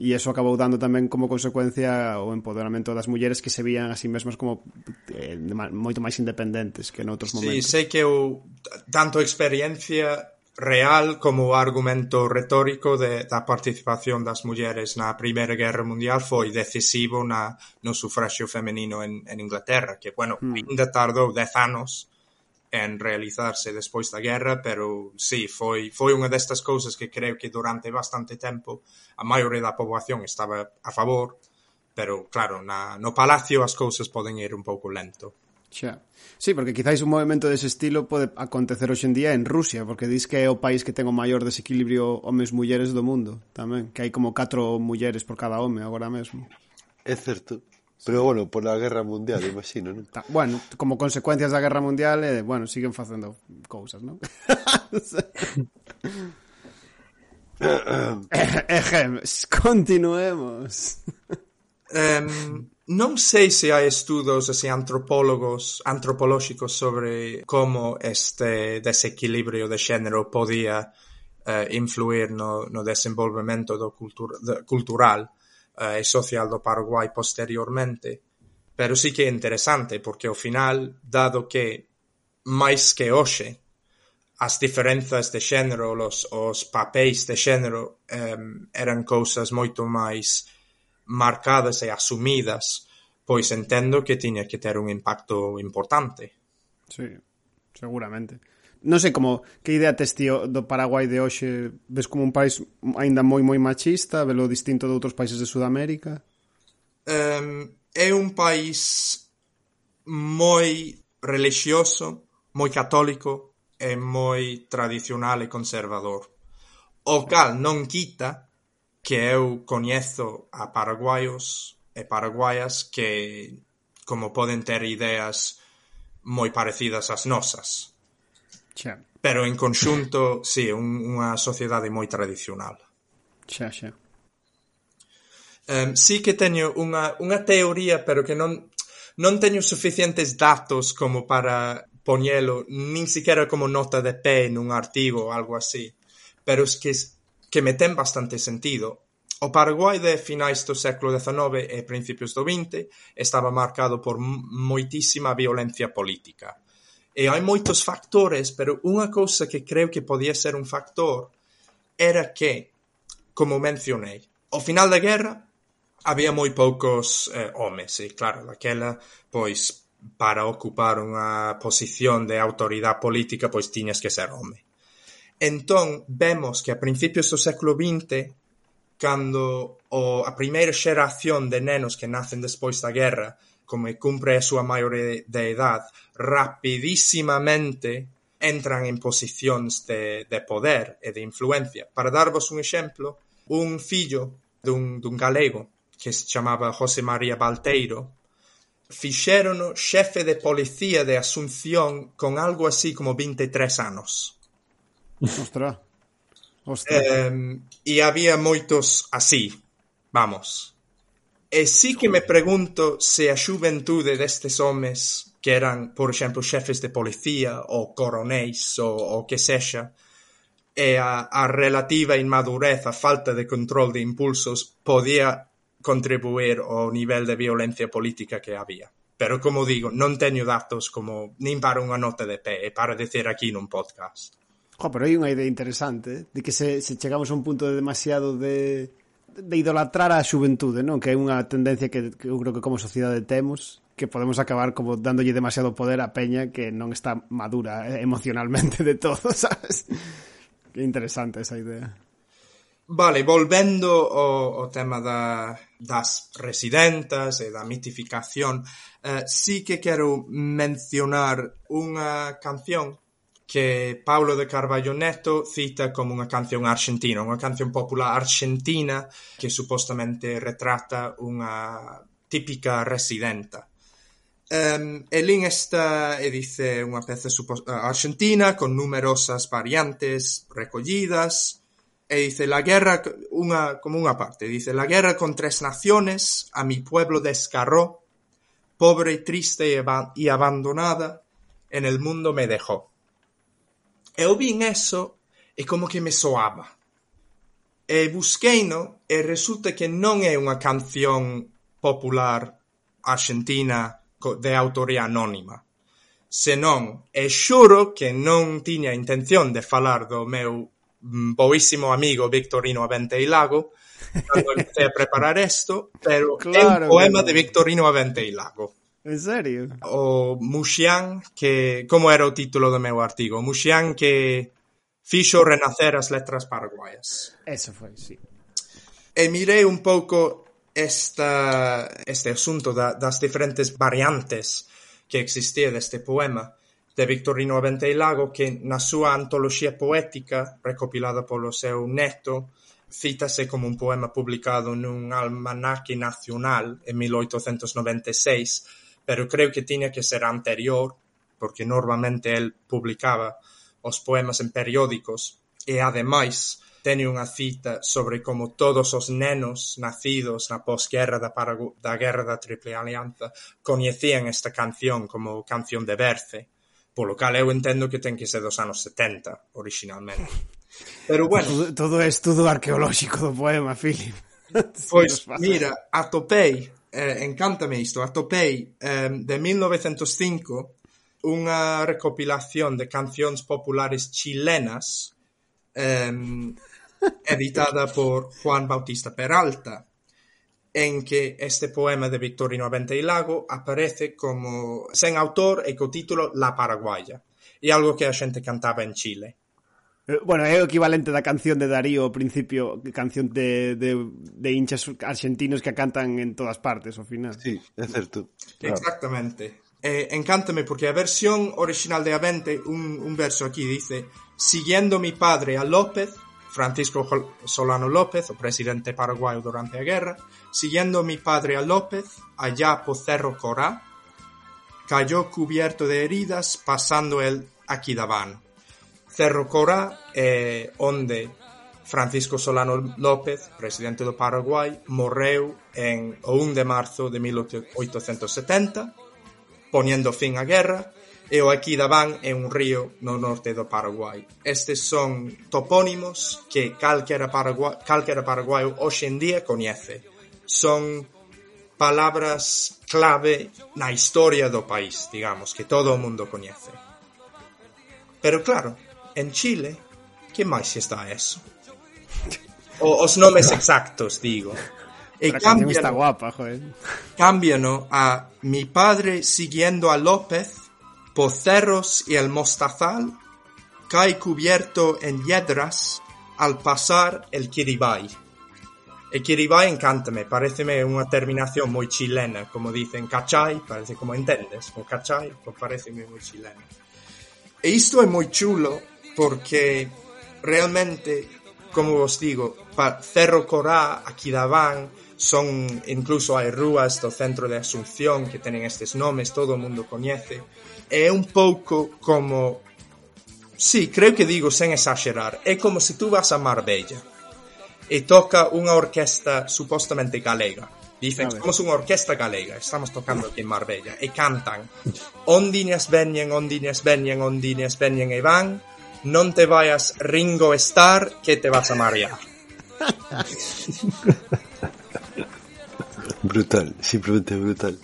e eso acabou dando tamén como consecuencia o empoderamento das mulleres que se vían a sí mesmas como eh, moito máis independentes que noutros momentos. Sí, sei que o tanto experiencia real como o argumento retórico de, da participación das mulleres na Primeira Guerra Mundial foi decisivo na, no sufragio femenino en, en Inglaterra, que, bueno, mm. ainda tardou dez anos en realizarse despois da guerra, pero si, foi foi unha destas cousas que creo que durante bastante tempo a maioría da poboación estaba a favor, pero claro, na, no palacio as cousas poden ir un pouco lento. Xa. Sí, porque quizáis un movimento dese estilo pode acontecer hoxe en día en Rusia, porque dis que é o país que ten o maior desequilibrio homes-mulleres do mundo, tamén, que hai como 4 mulleres por cada home agora mesmo. É certo. Pero bueno, por la guerra mundial, imagino, non? Bueno, como consecuencias da guerra mundial, eh, bueno, siguen facendo cousas, non? Eh, Ejem, continuemos. Um, non sei se hai estudos así antropólogos, antropolóxicos sobre como este desequilibrio de xénero podía uh, influir no, no desenvolvemento do cultura, de, cultural Eh, e social do Paraguai posteriormente. Pero sí que é interesante porque ao final, dado que máis que hoxe as diferenzas de xénero, os, os papéis de xénero um, eran cousas moito máis marcadas e asumidas, pois entendo que tiña que ter un impacto importante. Sí, seguramente non sei como que idea tes tío do Paraguai de hoxe? Ves como un país aínda moi moi machista velo distinto de outros países de Sudamérica? Um, é un país moi relixioso moi católico e moi tradicional e conservador. O cal non quita que eu coñezo a paraguaios e paraguaias que como poden ter ideas moi parecidas ás nosas. Xa. Pero en conxunto, si, sí, un, unha sociedade moi tradicional. Xa, xa. Um, sí que teño unha, unha teoría, pero que non, non teño suficientes datos como para poñelo, nin siquiera como nota de pé nun artigo ou algo así. Pero es que, que me ten bastante sentido. O Paraguai de finais do século XIX e principios do XX estaba marcado por moitísima violencia política E hai moitos factores, pero unha cousa que creo que podía ser un factor era que, como mencionei, ao final da guerra había moi poucos eh, homes, e claro, daquela, pois, para ocupar unha posición de autoridade política, pois tiñas que ser home. Entón, vemos que a principios do século XX, cando o, a primeira xeración de nenos que nacen despois da guerra como cumpre a súa maioría de idade, rapidísimamente entran en posicións de, de poder e de influencia. Para darvos un exemplo, un fillo dun, dun galego que se chamaba José María Balteiro fixérono xefe de policía de Asunción con algo así como 23 anos. Ostra. Ostra. Eh, e había moitos así, vamos. E sí que me pregunto se a xuventude destes homes que eran, por exemplo, xefes de policía ou coronéis ou o que sexa, e a, a relativa inmadurez, a falta de control de impulsos podía contribuir ao nivel de violencia política que había. Pero, como digo, non teño datos como nin para unha nota de pé, para decir aquí nun podcast. Jo, pero hai unha idea interesante de que se, se chegamos a un punto de demasiado de de idolatrar a xuventude, non? Que é unha tendencia que, que eu creo que como sociedade temos que podemos acabar como dándolle demasiado poder a peña que non está madura eh, emocionalmente de todo, sabes? Que interesante esa idea. Vale, volvendo ao, ao tema da, das residentas e da mitificación, eh, sí que quero mencionar unha canción que Paulo de Carvalho Neto cita como unha canción argentina, unha canción popular argentina que supostamente retrata unha típica residenta. Um, e lin esta e dice unha peza argentina con numerosas variantes recollidas e dice la guerra unha como unha parte, dice la guerra con tres naciones a mi pueblo descarró pobre, triste y, y abandonada en el mundo me dejó. Eu vin eso e como que me soaba. E busqueino e resulta que non é unha canción popular argentina de autoría anónima. Senón, e xuro que non tiña intención de falar do meu mm, boísimo amigo Victorino Avente e Lago, cando empecé a preparar isto, pero claro, é un poema de Victorino Avente e Lago En serio? O Muxián, que como era o título do meu artigo, o Muxián que fixo renacer as letras paraguaias. Eso foi, sí. E mirei un pouco esta, este asunto da, das diferentes variantes que existía deste poema de Victorino Abenteilago que na súa antoloxía poética recopilada polo seu neto cítase como un poema publicado nun almanaque nacional en 1896 pero creo que tiña que ser anterior porque normalmente el publicaba os poemas en periódicos e ademais teño unha cita sobre como todos os nenos nacidos na posguerra da, Paragu da guerra da Triple Alianza coñecían esta canción como canción de Berce, polo cal eu entendo que ten que ser dos anos 70 originalmente. Pero bueno, todo, todo é estudo arqueolóxico do poema, Philip. Pois mira, atopei eh, encántame isto, atopei eh, de 1905 unha recopilación de cancións populares chilenas eh, editada por Juan Bautista Peralta en que este poema de Victorino Abenteilago aparece como sen autor e co título La Paraguaya e algo que a xente cantaba en Chile. Bueno, é o equivalente da canción de Darío ao principio, canción de, de, de hinchas argentinos que cantan en todas partes ao final. Sí, é certo. Claro. Exactamente. Eh, encántame porque a versión original de Avente, un, un verso aquí dice Siguiendo mi padre a López, Francisco Solano López, o presidente paraguayo durante a guerra, siguiendo mi padre a López, allá por Cerro Corá, cayó cubierto de heridas, pasando el Aquidabano. Cerro Corá é onde Francisco Solano López, presidente do Paraguai, morreu en o 1 de marzo de 1870, poñendo fin á guerra, e o Aquidabán é un río no norte do Paraguai. Estes son topónimos que calquera paraguaio, calquera paraguaio hoxe en día coñece. Son palabras clave na historia do país, digamos, que todo o mundo coñece. Pero claro, en Chile, que máis está eso? O, os nomes exactos, digo. E cambiano, está guapa, joder. Cambiano a mi padre siguiendo a López por cerros y el mostazal cae cubierto en hiedras al pasar el Kiribay. E Kiribay encántame, pareceme unha terminación moi chilena, como dicen cachai, parece como entendes, o cachai, pues pareceme moi chilena. E isto é moi chulo porque realmente, como vos digo, para Cerro Corá, Aquidabán, son incluso hai rúas do centro de Asunción que tenen estes nomes, todo o mundo coñece. É un pouco como Sí, creo que digo sen exagerar, é como se tú vas a Marbella e toca unha orquesta supostamente galega. Dicen, somos unha orquesta galega, estamos tocando aquí en Marbella, e cantan. Ondiñas veñen, ondiñas veñen, ondiñas veñen e van, non te vayas Ringo Star que te vas a marear. brutal, simplemente brutal.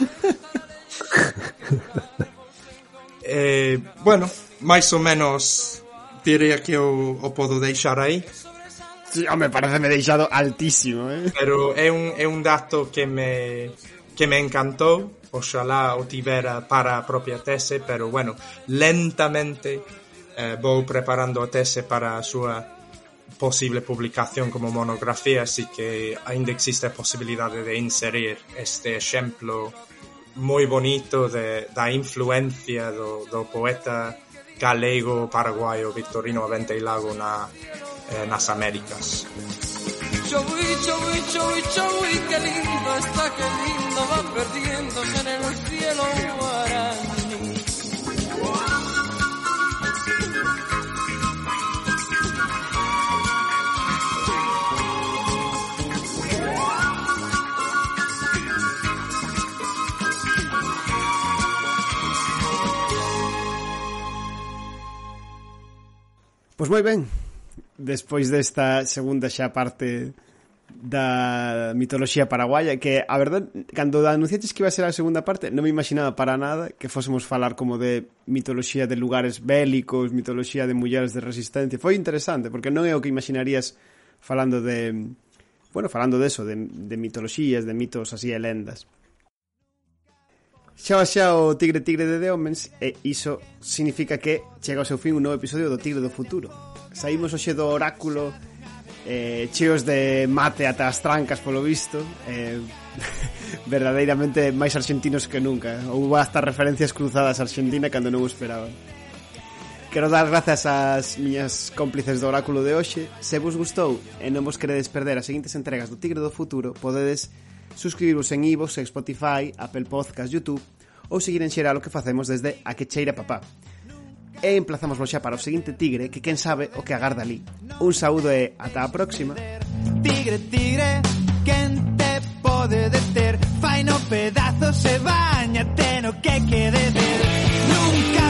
eh, bueno, máis ou menos diría que o, o podo deixar aí. Sí, me parece me deixado altísimo, eh? Pero é un, é un dato que me que me encantou, oxalá o tivera para a propia tese, pero bueno, lentamente eh, vou preparando a tese para a súa posible publicación como monografía, así que ainda existe a posibilidade de inserir este exemplo moi bonito de, da influencia do, do poeta galego paraguaio Victorino Aventeilago na, eh, nas Américas. Chowi, chowi, chowi, chowi, que lindo está, que lindo, va perdiéndose en el cielo guaraní. Pois moi ben, despois desta segunda xa parte da mitoloxía paraguaya que, a verdad, cando anunciaches que iba a ser a segunda parte, non me imaginaba para nada que fósemos falar como de mitoloxía de lugares bélicos, mitoloxía de mulleres de resistencia. Foi interesante, porque non é o que imaginarías falando de... Bueno, falando de eso, de, de mitoloxías, de mitos así e lendas. Chama xa o Tigre Tigre de The Omens e iso significa que chega ao seu fin un novo episodio do Tigre do Futuro. Saímos hoxe do oráculo eh, cheos de mate ata as trancas polo visto eh, verdadeiramente máis argentinos que nunca houve hasta referencias cruzadas a Argentina cando non o esperaban Quero dar grazas ás miñas cómplices do oráculo de hoxe. Se vos gustou e non vos queredes perder as seguintes entregas do Tigre do Futuro, podedes suscribiros en iVoox, e Spotify, Apple Podcast, Youtube ou seguir en xeral o que facemos desde a que cheira papá. E emplazamoslo xa para o seguinte tigre que quen sabe o que agarda ali. Un saúdo e ata a próxima. Tigre, tigre, quen te pode deter? Fai no pedazos e bañate no que quede de Nunca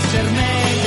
conocerme.